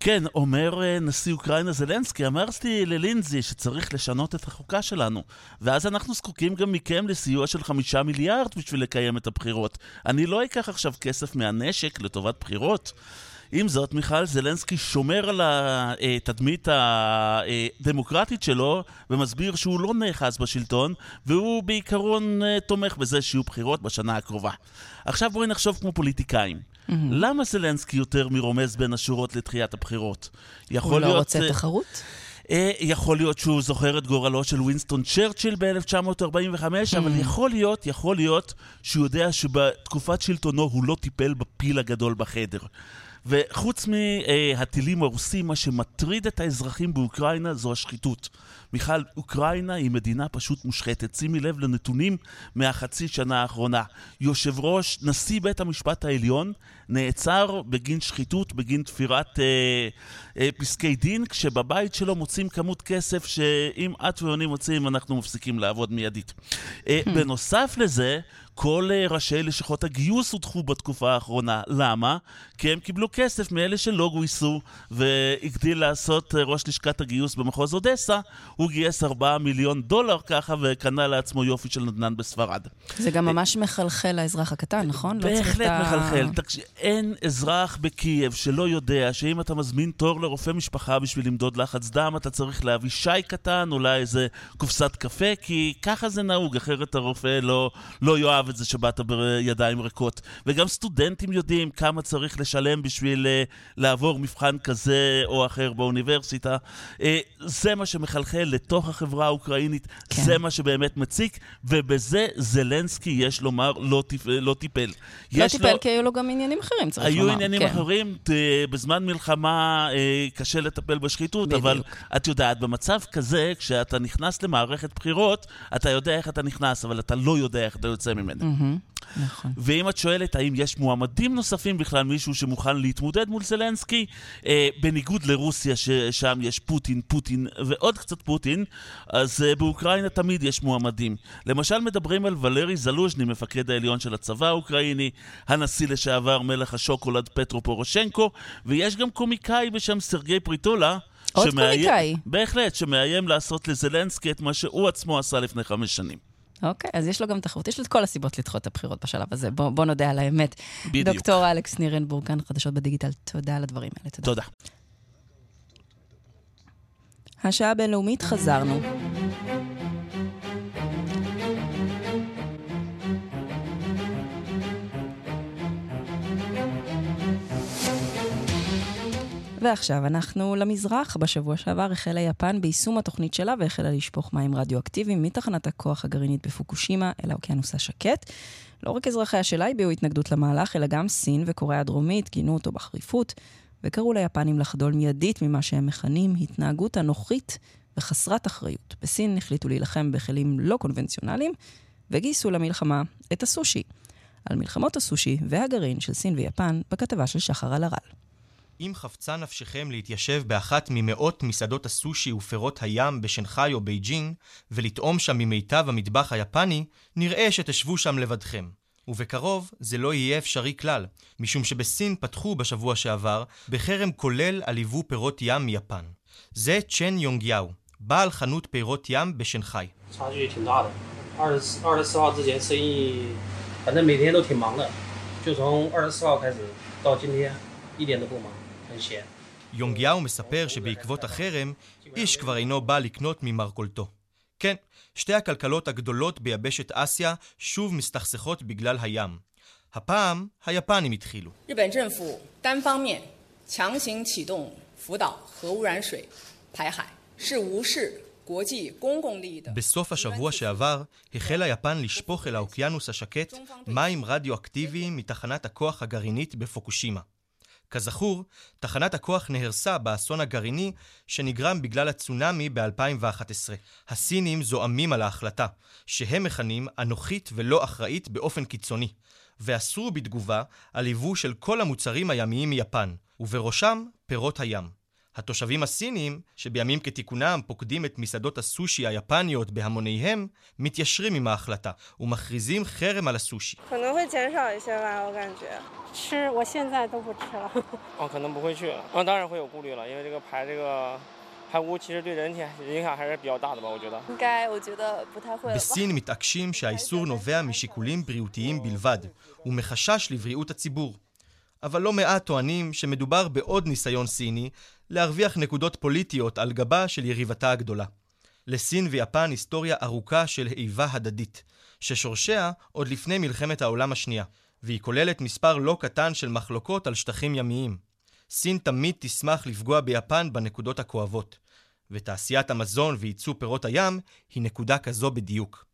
כן, אומר אה, נשיא אוקראינה זלנסקי, אמרתי ללינזי שצריך לשנות את החוקה שלנו, ואז אנחנו זקוקים גם מכם לסיוע של חמישה מיליארד בשביל לקיים את הבחירות. אני לא אקח עכשיו כסף מהנשק לטובת בחירות. עם זאת, מיכל זלנסקי שומר על התדמית הדמוקרטית שלו ומסביר שהוא לא נאחז בשלטון, והוא בעיקרון אה, תומך בזה שיהיו בחירות בשנה הקרובה. עכשיו בואי נחשוב כמו פוליטיקאים. Mm-hmm. למה זלנסקי יותר מרומז בין השורות לתחיית הבחירות? הוא לא רוצה uh, תחרות? Uh, יכול להיות שהוא זוכר את גורלו של וינסטון צ'רצ'יל ב-1945, mm. אבל יכול להיות, יכול להיות שהוא יודע שבתקופת שלטונו הוא לא טיפל בפיל הגדול בחדר. וחוץ מהטילים הרוסים, מה שמטריד את האזרחים באוקראינה זו השחיתות. מיכל, אוקראינה היא מדינה פשוט מושחתת. שימי לב לנתונים מהחצי שנה האחרונה. יושב ראש, נשיא בית המשפט העליון, נעצר בגין שחיתות, בגין תפירת אה, אה, פסקי דין, כשבבית שלו מוצאים כמות כסף שאם את ואני מוצאים, אנחנו מפסיקים לעבוד מיידית. אה, hmm. בנוסף לזה, כל אה, ראשי לשכות הגיוס הודחו בתקופה האחרונה. למה? כי הם קיבלו כסף מאלה שלא גויסו, והגדיל לעשות אה, ראש לשכת הגיוס במחוז אודסה, הוא גייס 4 מיליון דולר ככה, וקנה לעצמו יופי של נדנן בספרד. זה גם ממש מחלחל לאזרח הקטן, נכון? לא בהחלט מחלחל. אין אזרח בקייב שלא יודע שאם אתה מזמין תור לרופא משפחה בשביל למדוד לחץ דם, אתה צריך להביא שי קטן, אולי איזה קופסת קפה, כי ככה זה נהוג, אחרת הרופא לא, לא יאהב את זה שבאת בידיים ריקות. וגם סטודנטים יודעים כמה צריך לשלם בשביל uh, לעבור מבחן כזה או אחר באוניברסיטה. Uh, זה מה שמחלחל לתוך החברה האוקראינית, כן. זה מה שבאמת מציק, ובזה זלנסקי, יש לומר, לא, טיפ, לא טיפל. לא טיפל לו... כי היו לו גם עניינים אחרים, צריך היו לומר. היו עניינים כן. אחרים, ת, בזמן מלחמה אה, קשה לטפל בשחיתות, בדיוק. אבל את יודעת, במצב כזה, כשאתה נכנס למערכת בחירות, אתה יודע איך אתה נכנס, אבל אתה לא יודע איך אתה יוצא ממנה. Mm-hmm. נכון. ואם את שואלת האם יש מועמדים נוספים בכלל, מישהו שמוכן להתמודד מול זלנסקי, אה, בניגוד לרוסיה, ששם יש פוטין, פוטין ועוד קצת פוטין, אז אה, באוקראינה תמיד יש מועמדים. למשל מדברים על ולרי זלוז'ני, מפקד העליון של הצבא האוקראיני, הנשיא לשעבר מלך השוקולד פטרו פורושנקו, ויש גם קומיקאי בשם סרגי פריטולה, עוד שמאיים, קומיקאי. בהחלט, שמאיים לעשות לזלנסקי את מה שהוא עצמו עשה לפני חמש שנים. אוקיי, אז יש לו גם תחרות. יש לו את כל הסיבות לדחות את הבחירות בשלב הזה. בוא, בוא נודה על האמת. בדיוק. דוקטור אלכס נירנבורג, כאן חדשות בדיגיטל, תודה על הדברים האלה. תודה. תודה. השעה הבינלאומית, חזרנו. ועכשיו אנחנו למזרח. בשבוע שעבר החלה יפן ביישום התוכנית שלה והחלה לשפוך מים רדיואקטיביים מתחנת הכוח הגרעינית בפוקושימה אל האוקיינוס השקט. לא רק אזרחיה שלה הביעו התנגדות למהלך, אלא גם סין וקוריאה הדרומית גינו אותו בחריפות, וקראו ליפנים לחדול מיידית ממה שהם מכנים התנהגות אנוכית וחסרת אחריות. בסין החליטו להילחם בכלים לא קונבנציונליים, וגייסו למלחמה את הסושי. על מלחמות הסושי והגרעין של סין ויפן בכתבה של שחר אלהרל. אם חפצה נפשכם להתיישב באחת ממאות מסעדות הסושי ופירות הים בשנגחאי או בייג'ינג, ולטעום שם ממיטב המטבח היפני, נראה שתשבו שם לבדכם. ובקרוב זה לא יהיה אפשרי כלל, משום שבסין פתחו בשבוע שעבר בחרם כולל על יבוא פירות ים מיפן. זה צ'ן יונגיהו, בעל חנות פירות ים בשנגחאי. 反正每天都挺忙的，就从二十四号开始到今天一点都不忙。 יונגיהו מספר שבעקבות החרם, איש כבר אינו בא לקנות ממרכולתו. כן, שתי הכלכלות הגדולות ביבשת אסיה שוב מסתכסכות בגלל הים. הפעם היפנים התחילו. בסוף השבוע שעבר החלה יפן לשפוך אל האוקיינוס השקט מים רדיואקטיביים מתחנת הכוח הגרעינית בפוקושימה. כזכור, תחנת הכוח נהרסה באסון הגרעיני שנגרם בגלל הצונאמי ב-2011. הסינים זועמים על ההחלטה, שהם מכנים אנוכית ולא אחראית באופן קיצוני, ואסרו בתגובה על יבוא של כל המוצרים הימיים מיפן, ובראשם פירות הים. התושבים הסינים, שבימים כתיקונם פוקדים את מסעדות הסושי היפניות בהמוניהם, מתיישרים עם ההחלטה ומכריזים חרם על הסושי. בסין מתעקשים שהאיסור נובע משיקולים בריאותיים בלבד, ומחשש לבריאות הציבור. אבל לא מעט טוענים שמדובר בעוד ניסיון סיני להרוויח נקודות פוליטיות על גבה של יריבתה הגדולה. לסין ויפן היסטוריה ארוכה של איבה הדדית, ששורשיה עוד לפני מלחמת העולם השנייה, והיא כוללת מספר לא קטן של מחלוקות על שטחים ימיים. סין תמיד תשמח לפגוע ביפן בנקודות הכואבות, ותעשיית המזון וייצוא פירות הים היא נקודה כזו בדיוק.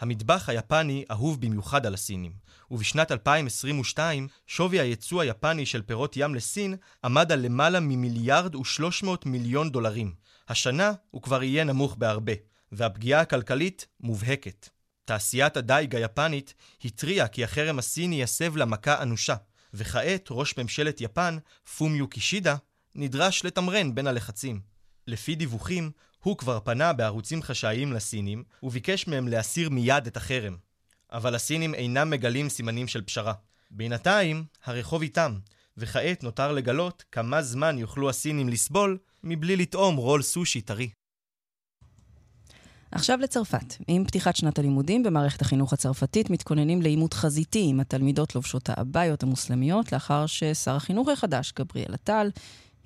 המטבח היפני אהוב במיוחד על הסינים, ובשנת 2022 שווי הייצוא היפני של פירות ים לסין עמד על למעלה ממיליארד ושלוש מאות מיליון דולרים. השנה הוא כבר יהיה נמוך בהרבה, והפגיעה הכלכלית מובהקת. תעשיית הדייג היפנית התריעה כי החרם הסיני יסב לה מכה אנושה, וכעת ראש ממשלת יפן, פומיו קישידה, נדרש לתמרן בין הלחצים. לפי דיווחים, הוא כבר פנה בערוצים חשאיים לסינים, וביקש מהם להסיר מיד את החרם. אבל הסינים אינם מגלים סימנים של פשרה. בינתיים, הרחוב איתם, וכעת נותר לגלות כמה זמן יוכלו הסינים לסבול מבלי לטעום רול סושי טרי. עכשיו לצרפת. עם פתיחת שנת הלימודים במערכת החינוך הצרפתית מתכוננים לעימות חזיתי עם התלמידות לובשות האבאיות המוסלמיות, לאחר ששר החינוך החדש, גבריאל עטל,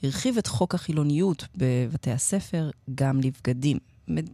הרחיב את חוק החילוניות בבתי הספר גם לבגדים.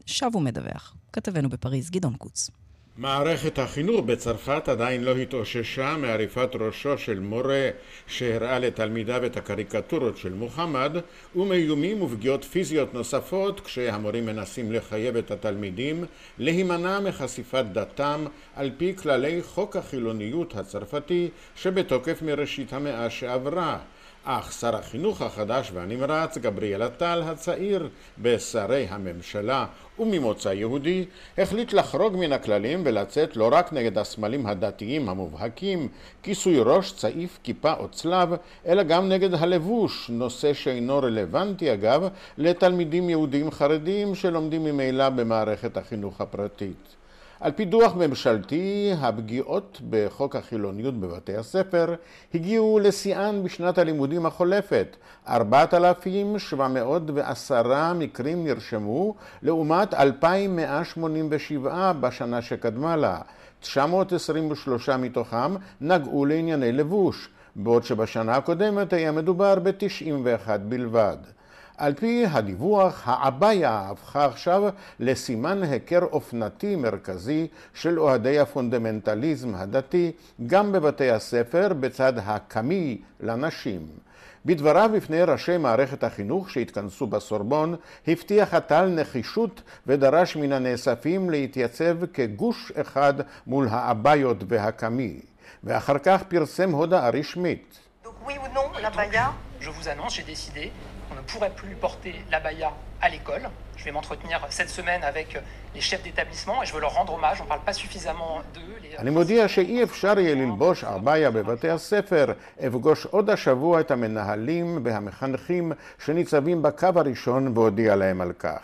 שב ומדווח. כתבנו בפריז, גדעון קוץ. מערכת החינוך בצרפת עדיין לא התאוששה מעריפת ראשו של מורה שהראה לתלמידיו את הקריקטורות של מוחמד ומאיומים ופגיעות פיזיות נוספות כשהמורים מנסים לחייב את התלמידים להימנע מחשיפת דתם על פי כללי חוק החילוניות הצרפתי שבתוקף מראשית המאה שעברה אך שר החינוך החדש והנמרץ, גבריאל עטל הצעיר, בשרי הממשלה וממוצא יהודי, החליט לחרוג מן הכללים ולצאת לא רק נגד הסמלים הדתיים המובהקים, כיסוי ראש, צעיף, כיפה או צלב, אלא גם נגד הלבוש, נושא שאינו רלוונטי אגב לתלמידים יהודים חרדים שלומדים ממילא במערכת החינוך הפרטית. על פי דוח ממשלתי, הפגיעות בחוק החילוניות בבתי הספר הגיעו לשיאן בשנת הלימודים החולפת. 4,710 מקרים נרשמו, לעומת 2,187 בשנה שקדמה לה. 923 מתוכם נגעו לענייני לבוש, בעוד שבשנה הקודמת היה מדובר ב-91 בלבד. על פי הדיווח, העביה הפכה עכשיו לסימן היכר אופנתי מרכזי של אוהדי הפונדמנטליזם הדתי, גם בבתי הספר בצד הקמי לנשים. בדבריו בפני ראשי מערכת החינוך שהתכנסו בסורבון, הבטיח הטל נחישות ודרש מן הנאספים להתייצב כגוש אחד מול האביות והקמי, ואחר כך פרסם הודעה רשמית. Oui ou non, la baya qu'on ne pourrait plus porter l'abaya à l'école. Je vais m'entretenir cette semaine avec les chefs d'établissement et je veux leur rendre hommage, on ne parle pas suffisamment d'eux. אני מודיע שאי אפשר יהיה ללבוש אביה בבתי הספר. אפגוש עוד השבוע את המנהלים והמחנכים שניצבים בקו הראשון ואודיע להם על כך.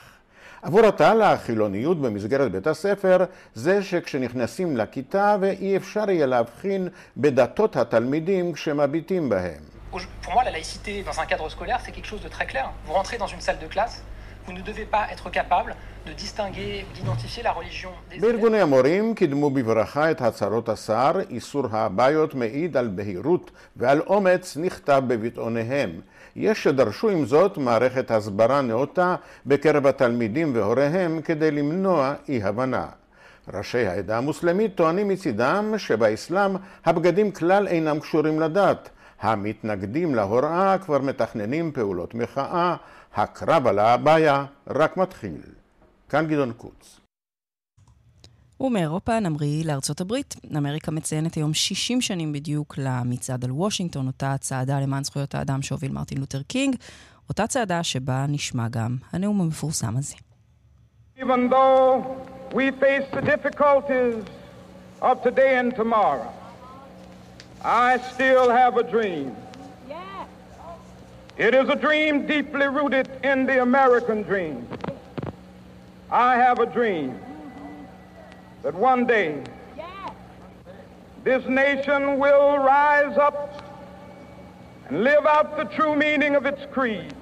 עבור הטל החילוניות במסגרת בית הספר זה שכשנכנסים לכיתה ואי אפשר יהיה להבחין בדתות התלמידים כשמביטים בהם. Pour moi, la laïcité dans un cadre scolaire, c'est quelque chose de très clair. Vous rentrez dans une salle de classe, vous ne devez pas être capable de distinguer, d'identifier la religion des בארגוני המורים קידמו בברכה את הצהרות השר, איסור הבעיות מעיד על בהירות ועל אומץ נכתב בביטאוניהם. יש שדרשו עם זאת מערכת הסברה נאותה בקרב התלמידים והוריהם כדי למנוע אי-הבנה. ראשי העדה המוסלמית טוענים מצידם שבאסלאם הבגדים כלל אינם קשורים לדת, המתנגדים להוראה כבר מתכננים פעולות מחאה, הקרב על הבעיה רק מתחיל. כאן גדעון קוץ. ומאירופה נמריא לארצות הברית. אמריקה מציינת היום 60 שנים בדיוק למצעד על וושינגטון, אותה צעדה למען זכויות האדם שהוביל מרטין לותר קינג, אותה צעדה שבה נשמע גם הנאום המפורסם הזה. Even though we face the difficulties of today and tomorrow, I still have a dream. It is a dream deeply rooted in the American dream. I have a dream mm-hmm. that one day this nation will rise up and live out the true meaning of its creed.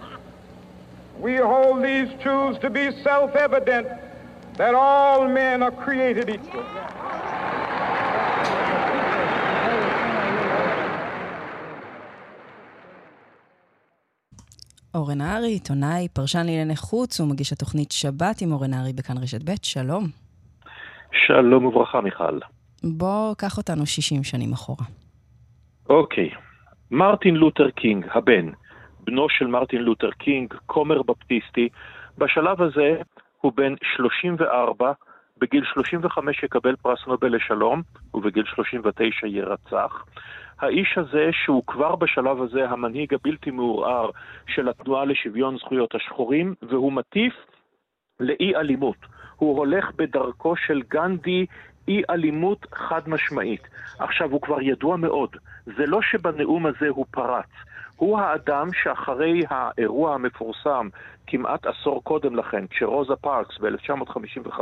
We hold these truths to be self evident that all men are created equal. אורן נהרי, עיתונאי, פרשן לענייני חוץ ומגיש התוכנית שבת עם אורן נהרי בכאן רשת ב', שלום. שלום וברכה, מיכל. בוא, קח אותנו 60 שנים אחורה. אוקיי. מרטין לותר קינג, הבן, בנו של מרטין לותר קינג, כומר בפטיסטי, בשלב הזה הוא בן 34, בגיל 35 יקבל פרס נובל לשלום, ובגיל 39 יירצח. האיש הזה, שהוא כבר בשלב הזה המנהיג הבלתי מעורער של התנועה לשוויון זכויות השחורים, והוא מטיף לאי אלימות. הוא הולך בדרכו של גנדי אי אלימות חד משמעית. עכשיו, הוא כבר ידוע מאוד, זה לא שבנאום הזה הוא פרץ. הוא האדם שאחרי האירוע המפורסם כמעט עשור קודם לכן, כשרוזה פארקס ב-1955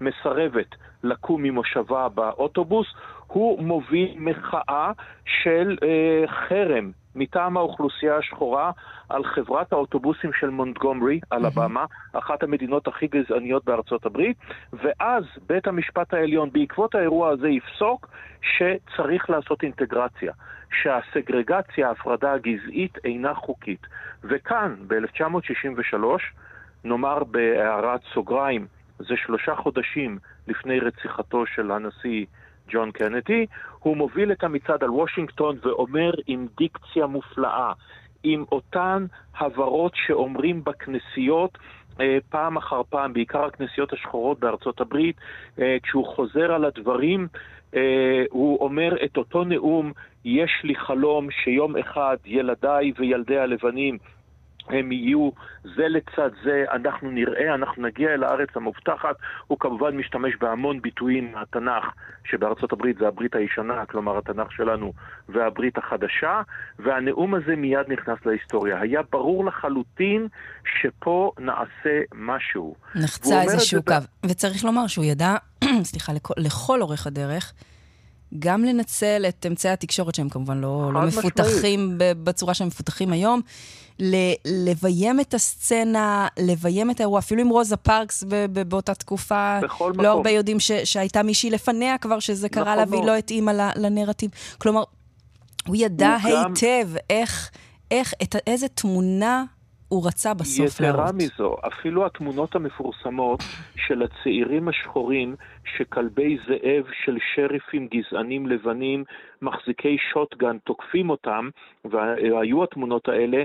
מסרבת לקום ממושבה באוטובוס, הוא מוביל מחאה של אה, חרם מטעם האוכלוסייה השחורה על חברת האוטובוסים של מונטגומרי, אלבמה. אחת המדינות הכי גזעניות בארצות הברית, ואז בית המשפט העליון בעקבות האירוע הזה יפסוק שצריך לעשות אינטגרציה, שהסגרגציה, ההפרדה הגזעית אינה חוקית. וכאן, ב-1963, נאמר בהערת סוגריים, זה שלושה חודשים לפני רציחתו של הנשיא ג'ון קנדי, הוא מוביל את המצעד על וושינגטון ואומר עם דיקציה מופלאה, עם אותן הברות שאומרים בכנסיות אה, פעם אחר פעם, בעיקר הכנסיות השחורות בארצות הברית, אה, כשהוא חוזר על הדברים, אה, הוא אומר את אותו נאום, יש לי חלום שיום אחד ילדיי וילדי הלבנים הם יהיו זה לצד זה, אנחנו נראה, אנחנו נגיע אל הארץ המובטחת. הוא כמובן משתמש בהמון ביטויים מהתנ"ך, שבארצות הברית זה הברית הישנה, כלומר התנ"ך שלנו, והברית החדשה, והנאום הזה מיד נכנס להיסטוריה. היה ברור לחלוטין שפה נעשה משהו. נחצה איזשהו קו. ב... וצריך לומר שהוא ידע, סליחה, לכל, לכל אורך הדרך, גם לנצל את אמצעי התקשורת שהם כמובן לא, לא מפותחים בצורה שהם מפותחים היום, לביים את הסצנה, לביים את האירוע, אפילו עם רוזה פארקס באותה תקופה. בכל מקום. לא הרבה יודעים ש, שהייתה מישהי לפניה כבר, שזה קרה נכון לה והיא לא התאימה לנרטיב. כלומר, הוא ידע הוא היטב גם... איך, איך, את, איזה תמונה הוא רצה בסוף להראות. יתרה מזו, אפילו התמונות המפורסמות של הצעירים השחורים שכלבי זאב של שריפים גזענים לבנים, מחזיקי שוטגן, תוקפים אותם, והיו התמונות האלה,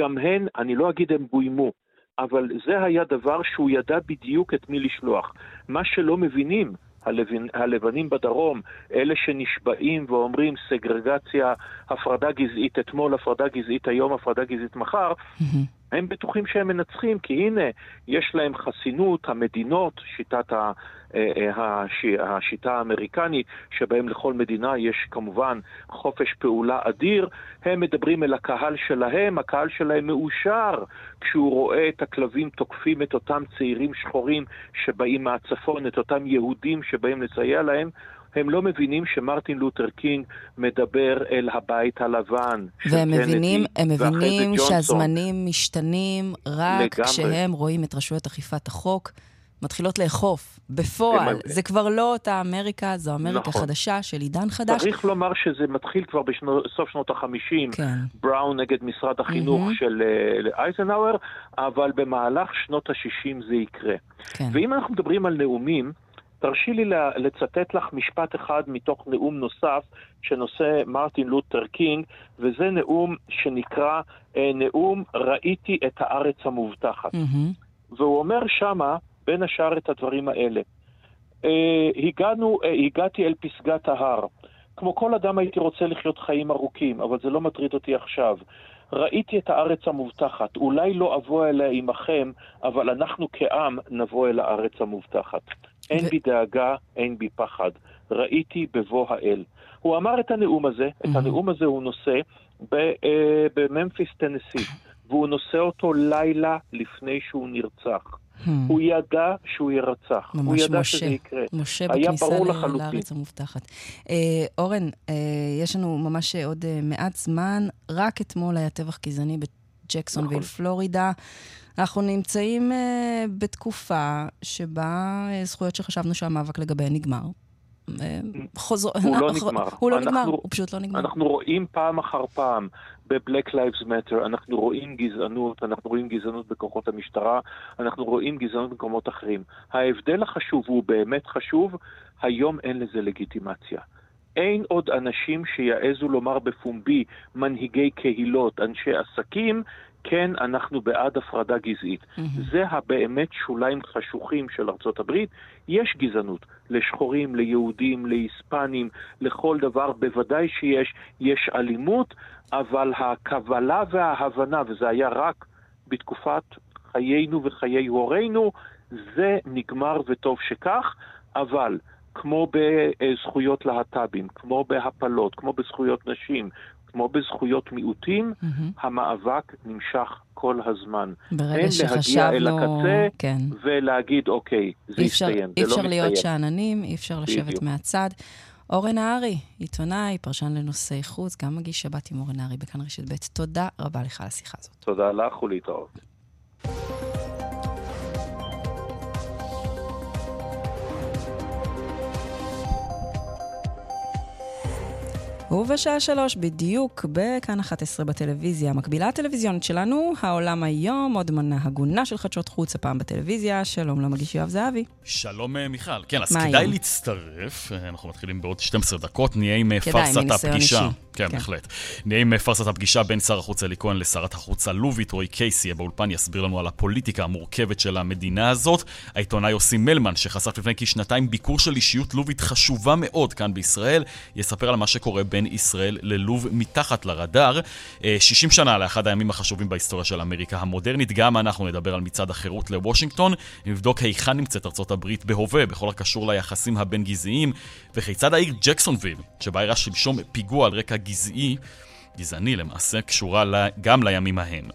גם הן, אני לא אגיד הם בוימו, אבל זה היה דבר שהוא ידע בדיוק את מי לשלוח. מה שלא מבינים, הלבנ... הלבנים בדרום, אלה שנשבעים ואומרים סגרגציה, הפרדה גזעית אתמול, הפרדה גזעית היום, הפרדה גזעית מחר, mm-hmm. הם בטוחים שהם מנצחים, כי הנה, יש להם חסינות, המדינות, שיטת ה, אה, אה, השיטה האמריקנית, שבהם לכל מדינה יש כמובן חופש פעולה אדיר, הם מדברים אל הקהל שלהם, הקהל שלהם מאושר כשהוא רואה את הכלבים תוקפים את אותם צעירים שחורים שבאים מהצפון, את אותם יהודים שבאים לסייע להם. הם לא מבינים שמרטין לותר קינג מדבר אל הבית הלבן. והם מבינים, הם מבינים שהזמנים משתנים רק לגמרי. כשהם רואים את רשויות אכיפת החוק מתחילות לאכוף. בפועל, הם... זה כבר לא אותה אמריקה, זו אמריקה נכון. חדשה של עידן חדש. צריך לומר שזה מתחיל כבר בסוף שנות ה-50, כן. בראון נגד משרד החינוך mm-hmm. של uh, אייזנהאואר, אבל במהלך שנות ה-60 זה יקרה. כן. ואם אנחנו מדברים על נאומים, תרשי לי לצטט לך משפט אחד מתוך נאום נוסף שנושא מרטין לותר קינג, וזה נאום שנקרא אה, נאום ראיתי את הארץ המובטחת. Mm-hmm. והוא אומר שמה, בין השאר, את הדברים האלה. הגענו, הגעתי אל פסגת ההר. כמו כל אדם הייתי רוצה לחיות חיים ארוכים, אבל זה לא מטריד אותי עכשיו. ראיתי את הארץ המובטחת, אולי לא אבוא אליה עמכם, אבל אנחנו כעם נבוא אל הארץ המובטחת. אין בי דאגה, אין בי פחד. ראיתי בבוא האל. הוא אמר את הנאום הזה, את הנאום הזה הוא נושא אה, בממפיס, טנסי, והוא נושא אותו לילה לפני שהוא נרצח. Hmm. הוא ידע שהוא ירצח, הוא ידע משה, שזה יקרה. משה בכניסה לארץ המובטחת. אה, אורן, אה, יש לנו ממש עוד אה, מעט זמן. רק אתמול היה טבח גזעני בג'קסונוויל, נכון. פלורידה. אנחנו נמצאים אה, בתקופה שבה אה, זכויות שחשבנו שהמאבק לגביהן נגמר. אה, חוזר... הוא לא נגמר. הוא לא נגמר, הוא פשוט לא נגמר. אנחנו רואים פעם אחר פעם ב-Black Lives Matter, אנחנו רואים גזענות, אנחנו רואים גזענות בכוחות המשטרה, אנחנו רואים גזענות במקומות אחרים. ההבדל החשוב, הוא באמת חשוב, היום אין לזה לגיטימציה. אין עוד אנשים שיעזו לומר בפומבי, מנהיגי קהילות, אנשי עסקים, כן, אנחנו בעד הפרדה גזעית. Mm-hmm. זה הבאמת שוליים חשוכים של ארצות הברית. יש גזענות לשחורים, ליהודים, להיספנים, לכל דבר, בוודאי שיש, יש אלימות, אבל הקבלה וההבנה, וזה היה רק בתקופת חיינו וחיי הורינו, זה נגמר וטוב שכך, אבל כמו בזכויות להט"בים, כמו בהפלות, כמו בזכויות נשים, כמו בזכויות מיעוטים, mm-hmm. המאבק נמשך כל הזמן. ברגע שחשבנו... אין להגיע אל הקצה כן. ולהגיד, אוקיי, זה אפשר, יסתיים, זה לא מסתיים. אי אפשר להיות שאננים, אי אפשר לשבת בדיוק. מהצד. אורן נהרי, עיתונאי, פרשן לנושאי חוץ, גם מגיש שבת עם אורן נהרי בכאן רשת ב'. תודה רבה לך על השיחה הזאת. תודה לך ולהתראות. ובשעה שלוש בדיוק בכאן 11 בטלוויזיה. המקבילה הטלוויזיונית שלנו, העולם היום, עוד מנה הגונה של חדשות חוץ, הפעם בטלוויזיה. שלום למגיש יואב זהבי. שלום אה, מיכל. כן, אז כדאי היום? להצטרף. אה, אנחנו מתחילים בעוד 12 דקות, נהיה עם אה, פארסת הפגישה. אישי. כן, כן, בהחלט. נהיה עם פארסת הפגישה בין שר החוץ אלי כהן לשרת החוץ הלובית, רועי קייסי, באולפן יסביר לנו על הפוליטיקה המורכבת של המדינה הזאת. העיתונאי יוסי מלמן, שחשף לפני כשנתיים ביקור של אישיות לובית חשובה מאוד כאן בישראל, יספר על מה שקורה בין ישראל ללוב מתחת לרדאר. 60 אה, שנה לאחד הימים החשובים בהיסטוריה של אמריקה המודרנית, גם אנחנו נדבר על מצעד החירות לוושינגטון, נבדוק היכן נמצאת ארצות הברית בהווה בכל הקשור ליחסים הבין-גזעיים, וכיצד העיר ג'קסונוויל, שבה אירע שלשום פיגוע על רקע גזעי, גזעני למעשה, קשורה גם לימים ההם.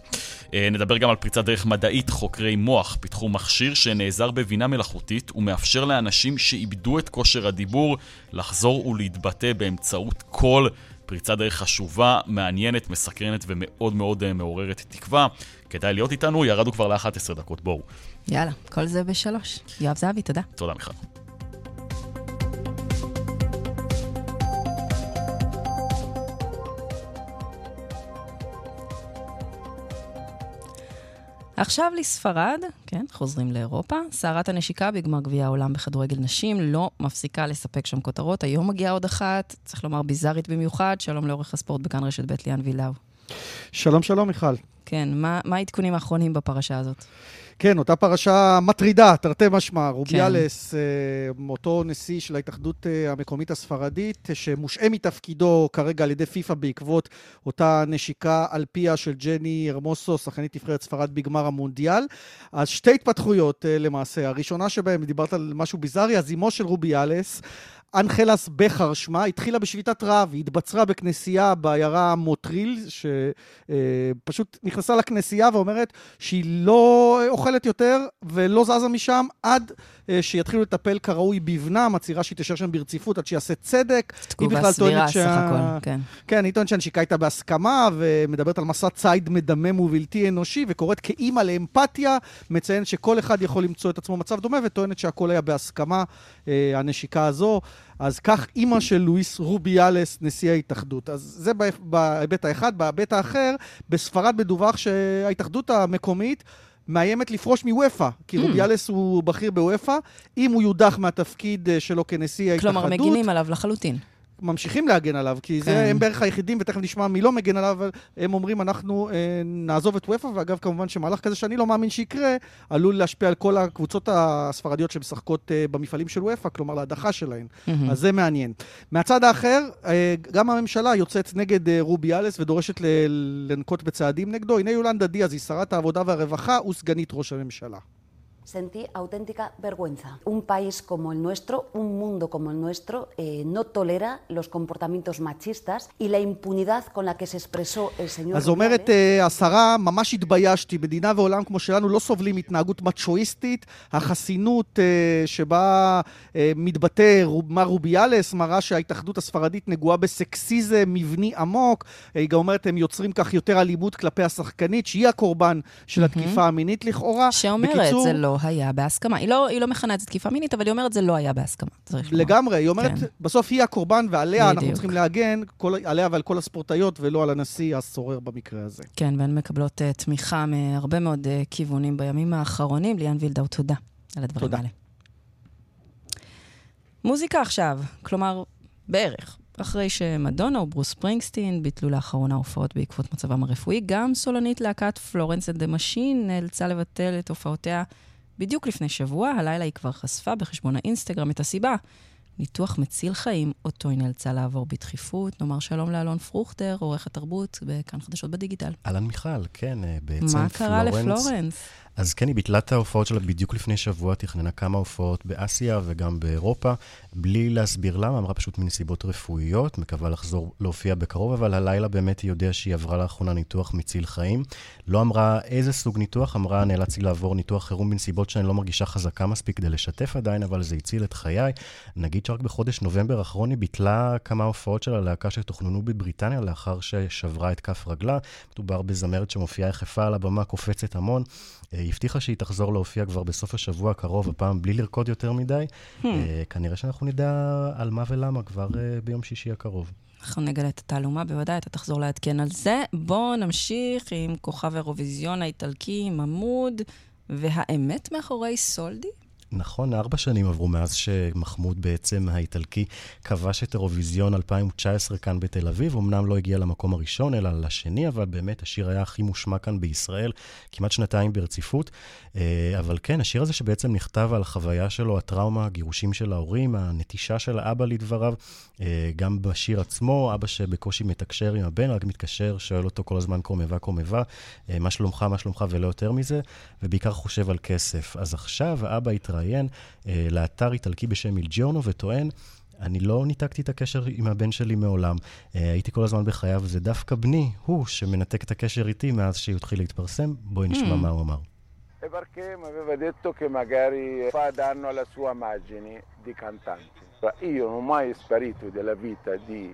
אה, נדבר גם על פריצת דרך מדעית, חוקרי מוח פיתחו מכשיר שנעזר בבינה מלאכותית ומאפשר לאנשים שאיבדו את כושר הדיבור לחזור ולהתבטא באמצעות קול. פריצת דרך חשובה, מעניינת, מסקרנת ומאוד מאוד אה, מעוררת תקווה. כדאי להיות איתנו, ירדנו כבר ל-11 דקות, בואו. יאללה, כל זה בשלוש. יואב זהבי, תודה. תודה, מיכל. עכשיו לספרד, כן, חוזרים לאירופה. סערת הנשיקה בגמר גביע העולם בכדורגל נשים לא מפסיקה לספק שם כותרות. היום מגיעה עוד אחת, צריך לומר ביזארית במיוחד. שלום לעורך הספורט בכאן רשת ב' ליאן וילאו. שלום, שלום, מיכל. כן, מה, מה העדכונים האחרונים בפרשה הזאת? כן, אותה פרשה מטרידה, תרתי משמע. רוביאלס, כן. אה, אותו נשיא של ההתאחדות אה, המקומית הספרדית, שמושעה מתפקידו כרגע על ידי פיפ"א בעקבות אותה נשיקה על פיה של ג'ני הרמוסו, שחקנית נבחרת ספרד בגמר המונדיאל. אז שתי התפתחויות אה, למעשה. הראשונה שבהן, דיברת על משהו ביזארי, אז אמו של רוביאלס. אנחלס בכר שמה, התחילה בשביתת רעב, היא התבצרה בכנסייה בעיירה מוטריל, שפשוט נכנסה לכנסייה ואומרת שהיא לא אוכלת יותר ולא זזה משם עד אה, שיתחילו לטפל כראוי בבנה, מצהירה שהיא תשאר שם ברציפות עד שיעשה צדק. תגובה סבירה סך הכל, כן. כן, היא טוענת שהנשיקה הייתה בהסכמה, ומדברת על מסע ציד מדמם ובלתי אנושי, וקוראת כאימא לאמפתיה, מציינת שכל אחד יכול למצוא את עצמו במצב דומה, וטוענת שהכל היה בהסכמה, אה, הנשיקה הזו. אז כך אימא של לואיס רוביאלס, נשיא ההתאחדות. אז זה בהיבט האחד. בהיבט האחר, בספרד מדווח שההתאחדות המקומית מאיימת לפרוש מוופא, כי mm. רוביאלס הוא בכיר בוופא, אם הוא יודח מהתפקיד אה, שלו כנשיא ההתאחדות. כלומר, מגינים עליו לחלוטין. ממשיכים להגן עליו, כי כן. זה הם בערך היחידים, ותכף נשמע מי לא מגן עליו, אבל הם אומרים, אנחנו אה, נעזוב את וופא, ואגב, כמובן שמהלך כזה שאני לא מאמין שיקרה, עלול להשפיע על כל הקבוצות הספרדיות שמשחקות אה, במפעלים של וופא, כלומר להדחה שלהן. Mm-hmm. אז זה מעניין. מהצד האחר, אה, גם הממשלה יוצאת נגד אה, רובי אלס ודורשת לנקוט בצעדים נגדו. הנה יולנדה דיאז, היא שרת העבודה והרווחה וסגנית ראש הממשלה. Sentí auténtica vergüenza. Un país como el nuestro, un mundo como el nuestro, eh, no tolera los comportamientos machistas y la impunidad con la que se expresó el señor... אז אומרת uh, השרה, ממש התביישתי, מדינה ועולם כמו שלנו לא סובלים התנהגות מצ'ואיסטית. החסינות uh, שבה uh, מתבטא מר רוביאלס מראה שההתאחדות הספרדית נגועה בסקסיזם מבני עמוק. היא גם אומרת, הם יוצרים כך יותר אלימות כלפי השחקנית, שהיא הקורבן של התקיפה המינית לכאורה. שאומרת, בקיצור, זה לא היה בהסכמה. היא לא, היא לא מכנה את זה תקיפה מינית, אבל היא אומרת זה לא היה בהסכמה. לגמרי, היא אומרת, כן. בסוף היא הקורבן ועליה בדיוק. אנחנו צריכים להגן, כל, עליה ועל כל הספורטאיות, ולא על הנשיא הסורר במקרה הזה. כן, והן מקבלות uh, תמיכה מהרבה מאוד uh, כיוונים בימים האחרונים. ליאן וילדאו, תודה על הדברים תודה. האלה. מוזיקה עכשיו, כלומר, בערך. אחרי שמדונה וברוס ספרינגסטין ביטלו לאחרונה הופעות בעקבות מצבם הרפואי, גם סולנית להקת Florence and the Machine נאלצה לבטל את הופעותיה בדיוק לפני שבוע. הלילה היא כבר חשפה בחשבון האינסטגרם את הסיבה. ניתוח מציל חיים, אותו היא נאלצה לעבור בדחיפות. נאמר שלום לאלון פרוכטר, עורך התרבות, בכאן חדשות בדיגיטל. אהלן מיכל, כן, אה, בעצם פלורנס... מה קרה לפלורנס? אז כן, היא ביטלה את ההופעות שלה בדיוק לפני שבוע, תכננה כמה הופעות באסיה וגם באירופה, בלי להסביר למה, אמרה פשוט מנסיבות רפואיות, מקווה לחזור להופיע בקרוב, אבל הלילה באמת היא יודעה שהיא עברה לאחרונה ניתוח מציל חיים. לא אמרה איזה סוג ניתוח, אמרה נאלצתי לעבור ניתוח חירום בנסיבות שאני לא מרגישה חזקה מספיק כדי לשתף עדיין, אבל זה הציל את חיי. נגיד שרק בחודש נובמבר האחרון היא ביטלה כמה הופעות של הלהקה שתוכננו בבריטניה לאחר ששברה את כף רגלה. מדובר בזמרת שמופיעה יחפה על הבמה, קופצת המון. היא הבטיחה שהיא תחזור להופיע כבר בסוף השבוע הקרוב, הפעם בלי לרקוד יותר מדי. Hmm. אה, כנראה שאנחנו נדע על מה ולמה כבר אה, ביום שישי הקרוב. אנחנו נגלה את התעלומה, בוודאי, אתה תחזור לעדכן על זה. בואו נמשיך עם כוכב אירוויזיון האיטלקי, ממוד, והאמת מאחורי סולדי? נכון, ארבע שנים עברו מאז שמחמוד בעצם האיטלקי כבש את אירוויזיון 2019 כאן בתל אביב. אמנם לא הגיע למקום הראשון, אלא לשני, אבל באמת השיר היה הכי מושמע כאן בישראל, כמעט שנתיים ברציפות. אה, אבל כן, השיר הזה שבעצם נכתב על החוויה שלו, הטראומה, הגירושים של ההורים, הנטישה של האבא לדבריו, אה, גם בשיר עצמו, אבא שבקושי מתקשר עם הבן, רק מתקשר, שואל אותו כל הזמן קומבה קומבה, אה, מה שלומך, מה שלומך ולא יותר מזה, ובעיקר חושב על כסף. אז עכשיו האבא התראיין לאתר איטלקי בשם מילג'יורנו וטוען, אני לא ניתקתי את הקשר עם הבן שלי מעולם. הייתי כל הזמן בחייו, וזה דווקא בני, הוא, שמנתק את הקשר איתי מאז שהוא התחיל להתפרסם. בואי נשמע mm. מה הוא אמר. E perché mi aveva detto che magari fa danno alla sua immagine di cantante. Io non ho mai sparito della vita di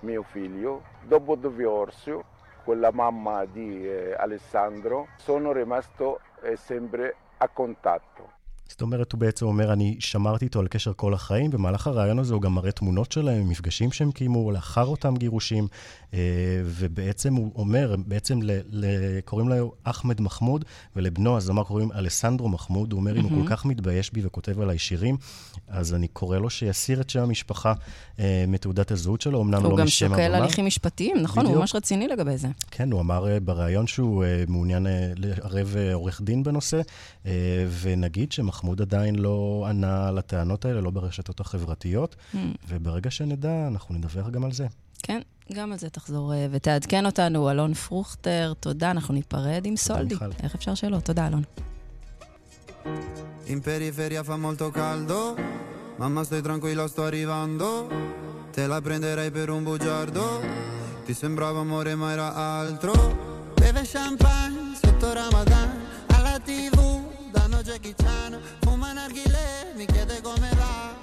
mio figlio. Dopo il divorzio con la mamma di eh, Alessandro sono rimasto eh, sempre a contatto. זאת אומרת, הוא בעצם אומר, אני שמרתי איתו על קשר כל החיים. במהלך הרעיון הזה הוא גם מראה תמונות שלהם, מפגשים שהם קיימו לאחר אותם גירושים, אה, ובעצם הוא אומר, בעצם ל, ל, קוראים לו אחמד מחמוד, ולבנו הזמר קוראים אלסנדרו מחמוד. הוא אומר, אם הוא כל כך מתבייש בי וכותב עליי שירים, אז אני קורא לו שיסיר את שם המשפחה אה, מתעודת הזהות שלו, אמנם לא משם הבמה. הוא גם שוקל הליכים משפטיים, נכון? בדיוק. הוא ממש רציני לגבי זה. כן, הוא אמר אה, בריאיון שהוא מעוניין לערב עורך דין בנושא, ונגיד שמח... מחמוד עדיין לא ענה על הטענות האלה, לא ברשתות החברתיות, mm. וברגע שנדע, אנחנו נדווח גם על זה. כן, גם על זה תחזור אה, ותעדכן אותנו. אלון פרוכטר, תודה, אנחנו ניפרד עם סולדי. איך אפשר שלא? תודה, אלון. In periferia fa molto caldo, mamma stai tranquilla sto arrivando, te la prenderei per un bugiardo, ti sembrava amore ma era altro, beve champagne sotto Ramadan, alla tv Jackie Chan Fuma narghile, mi chiede come va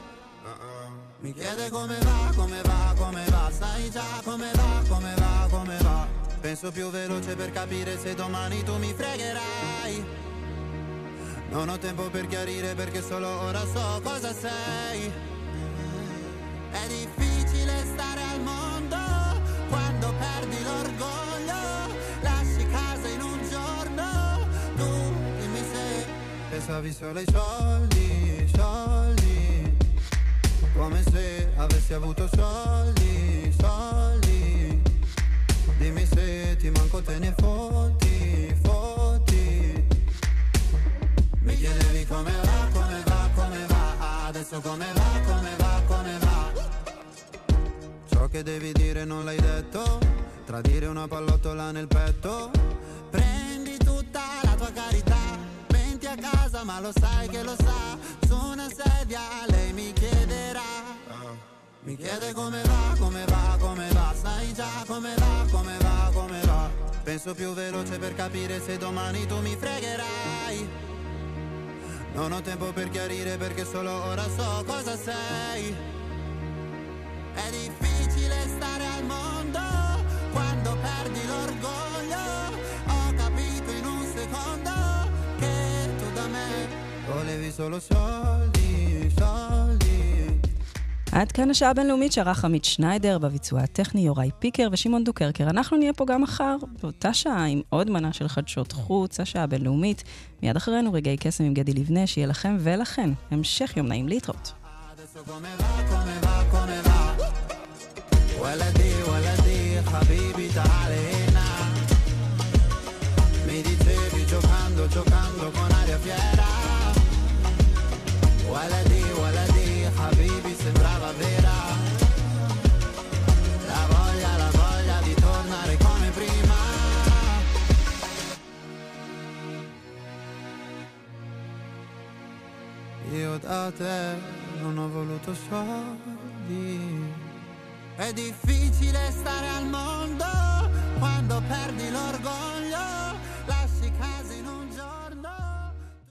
Mi chiede come va, come va, come va Sai già come va, come va, come va Penso più veloce per capire se domani tu mi fregherai non ho tempo per chiarire perché solo ora so cosa sei. È difficile stare al mondo quando perdi l'orgoglio. Pensavi solo ai soldi, soldi. Come se avessi avuto soldi, soldi. Dimmi se ti manco te ne fotti, fotti. Mi chiedevi come va, come va, come va. Adesso come va, come va, come va. Ciò che devi dire non l'hai detto. Tradire una pallottola nel petto. Prendi tutta la tua carità ma lo sai che lo sa Su una sedia lei mi chiederà. Mi chiede come va, come va, come va Sai già come va, come va, come va. Penso più veloce per capire se domani tu mi fregherai. Non ho tempo per chiarire perché solo ora so cosa sei. È difficile stare al mondo solo soldi, soldi עד כאן השעה הבינלאומית שערך עמית שניידר, בביצוע הטכני יוראי פיקר ושמעון דוקרקר. אנחנו נהיה פה גם מחר, באותה שעה, עם עוד מנה של חדשות חוץ, השעה הבינלאומית. מיד אחרינו רגעי קסם עם גדי לבנה, שיהיה לכם ולכן המשך יום נעים להתראות. giocando con aria fiera Io da te non ho voluto soldi. È difficile stare al mondo quando perdi l'orgoglio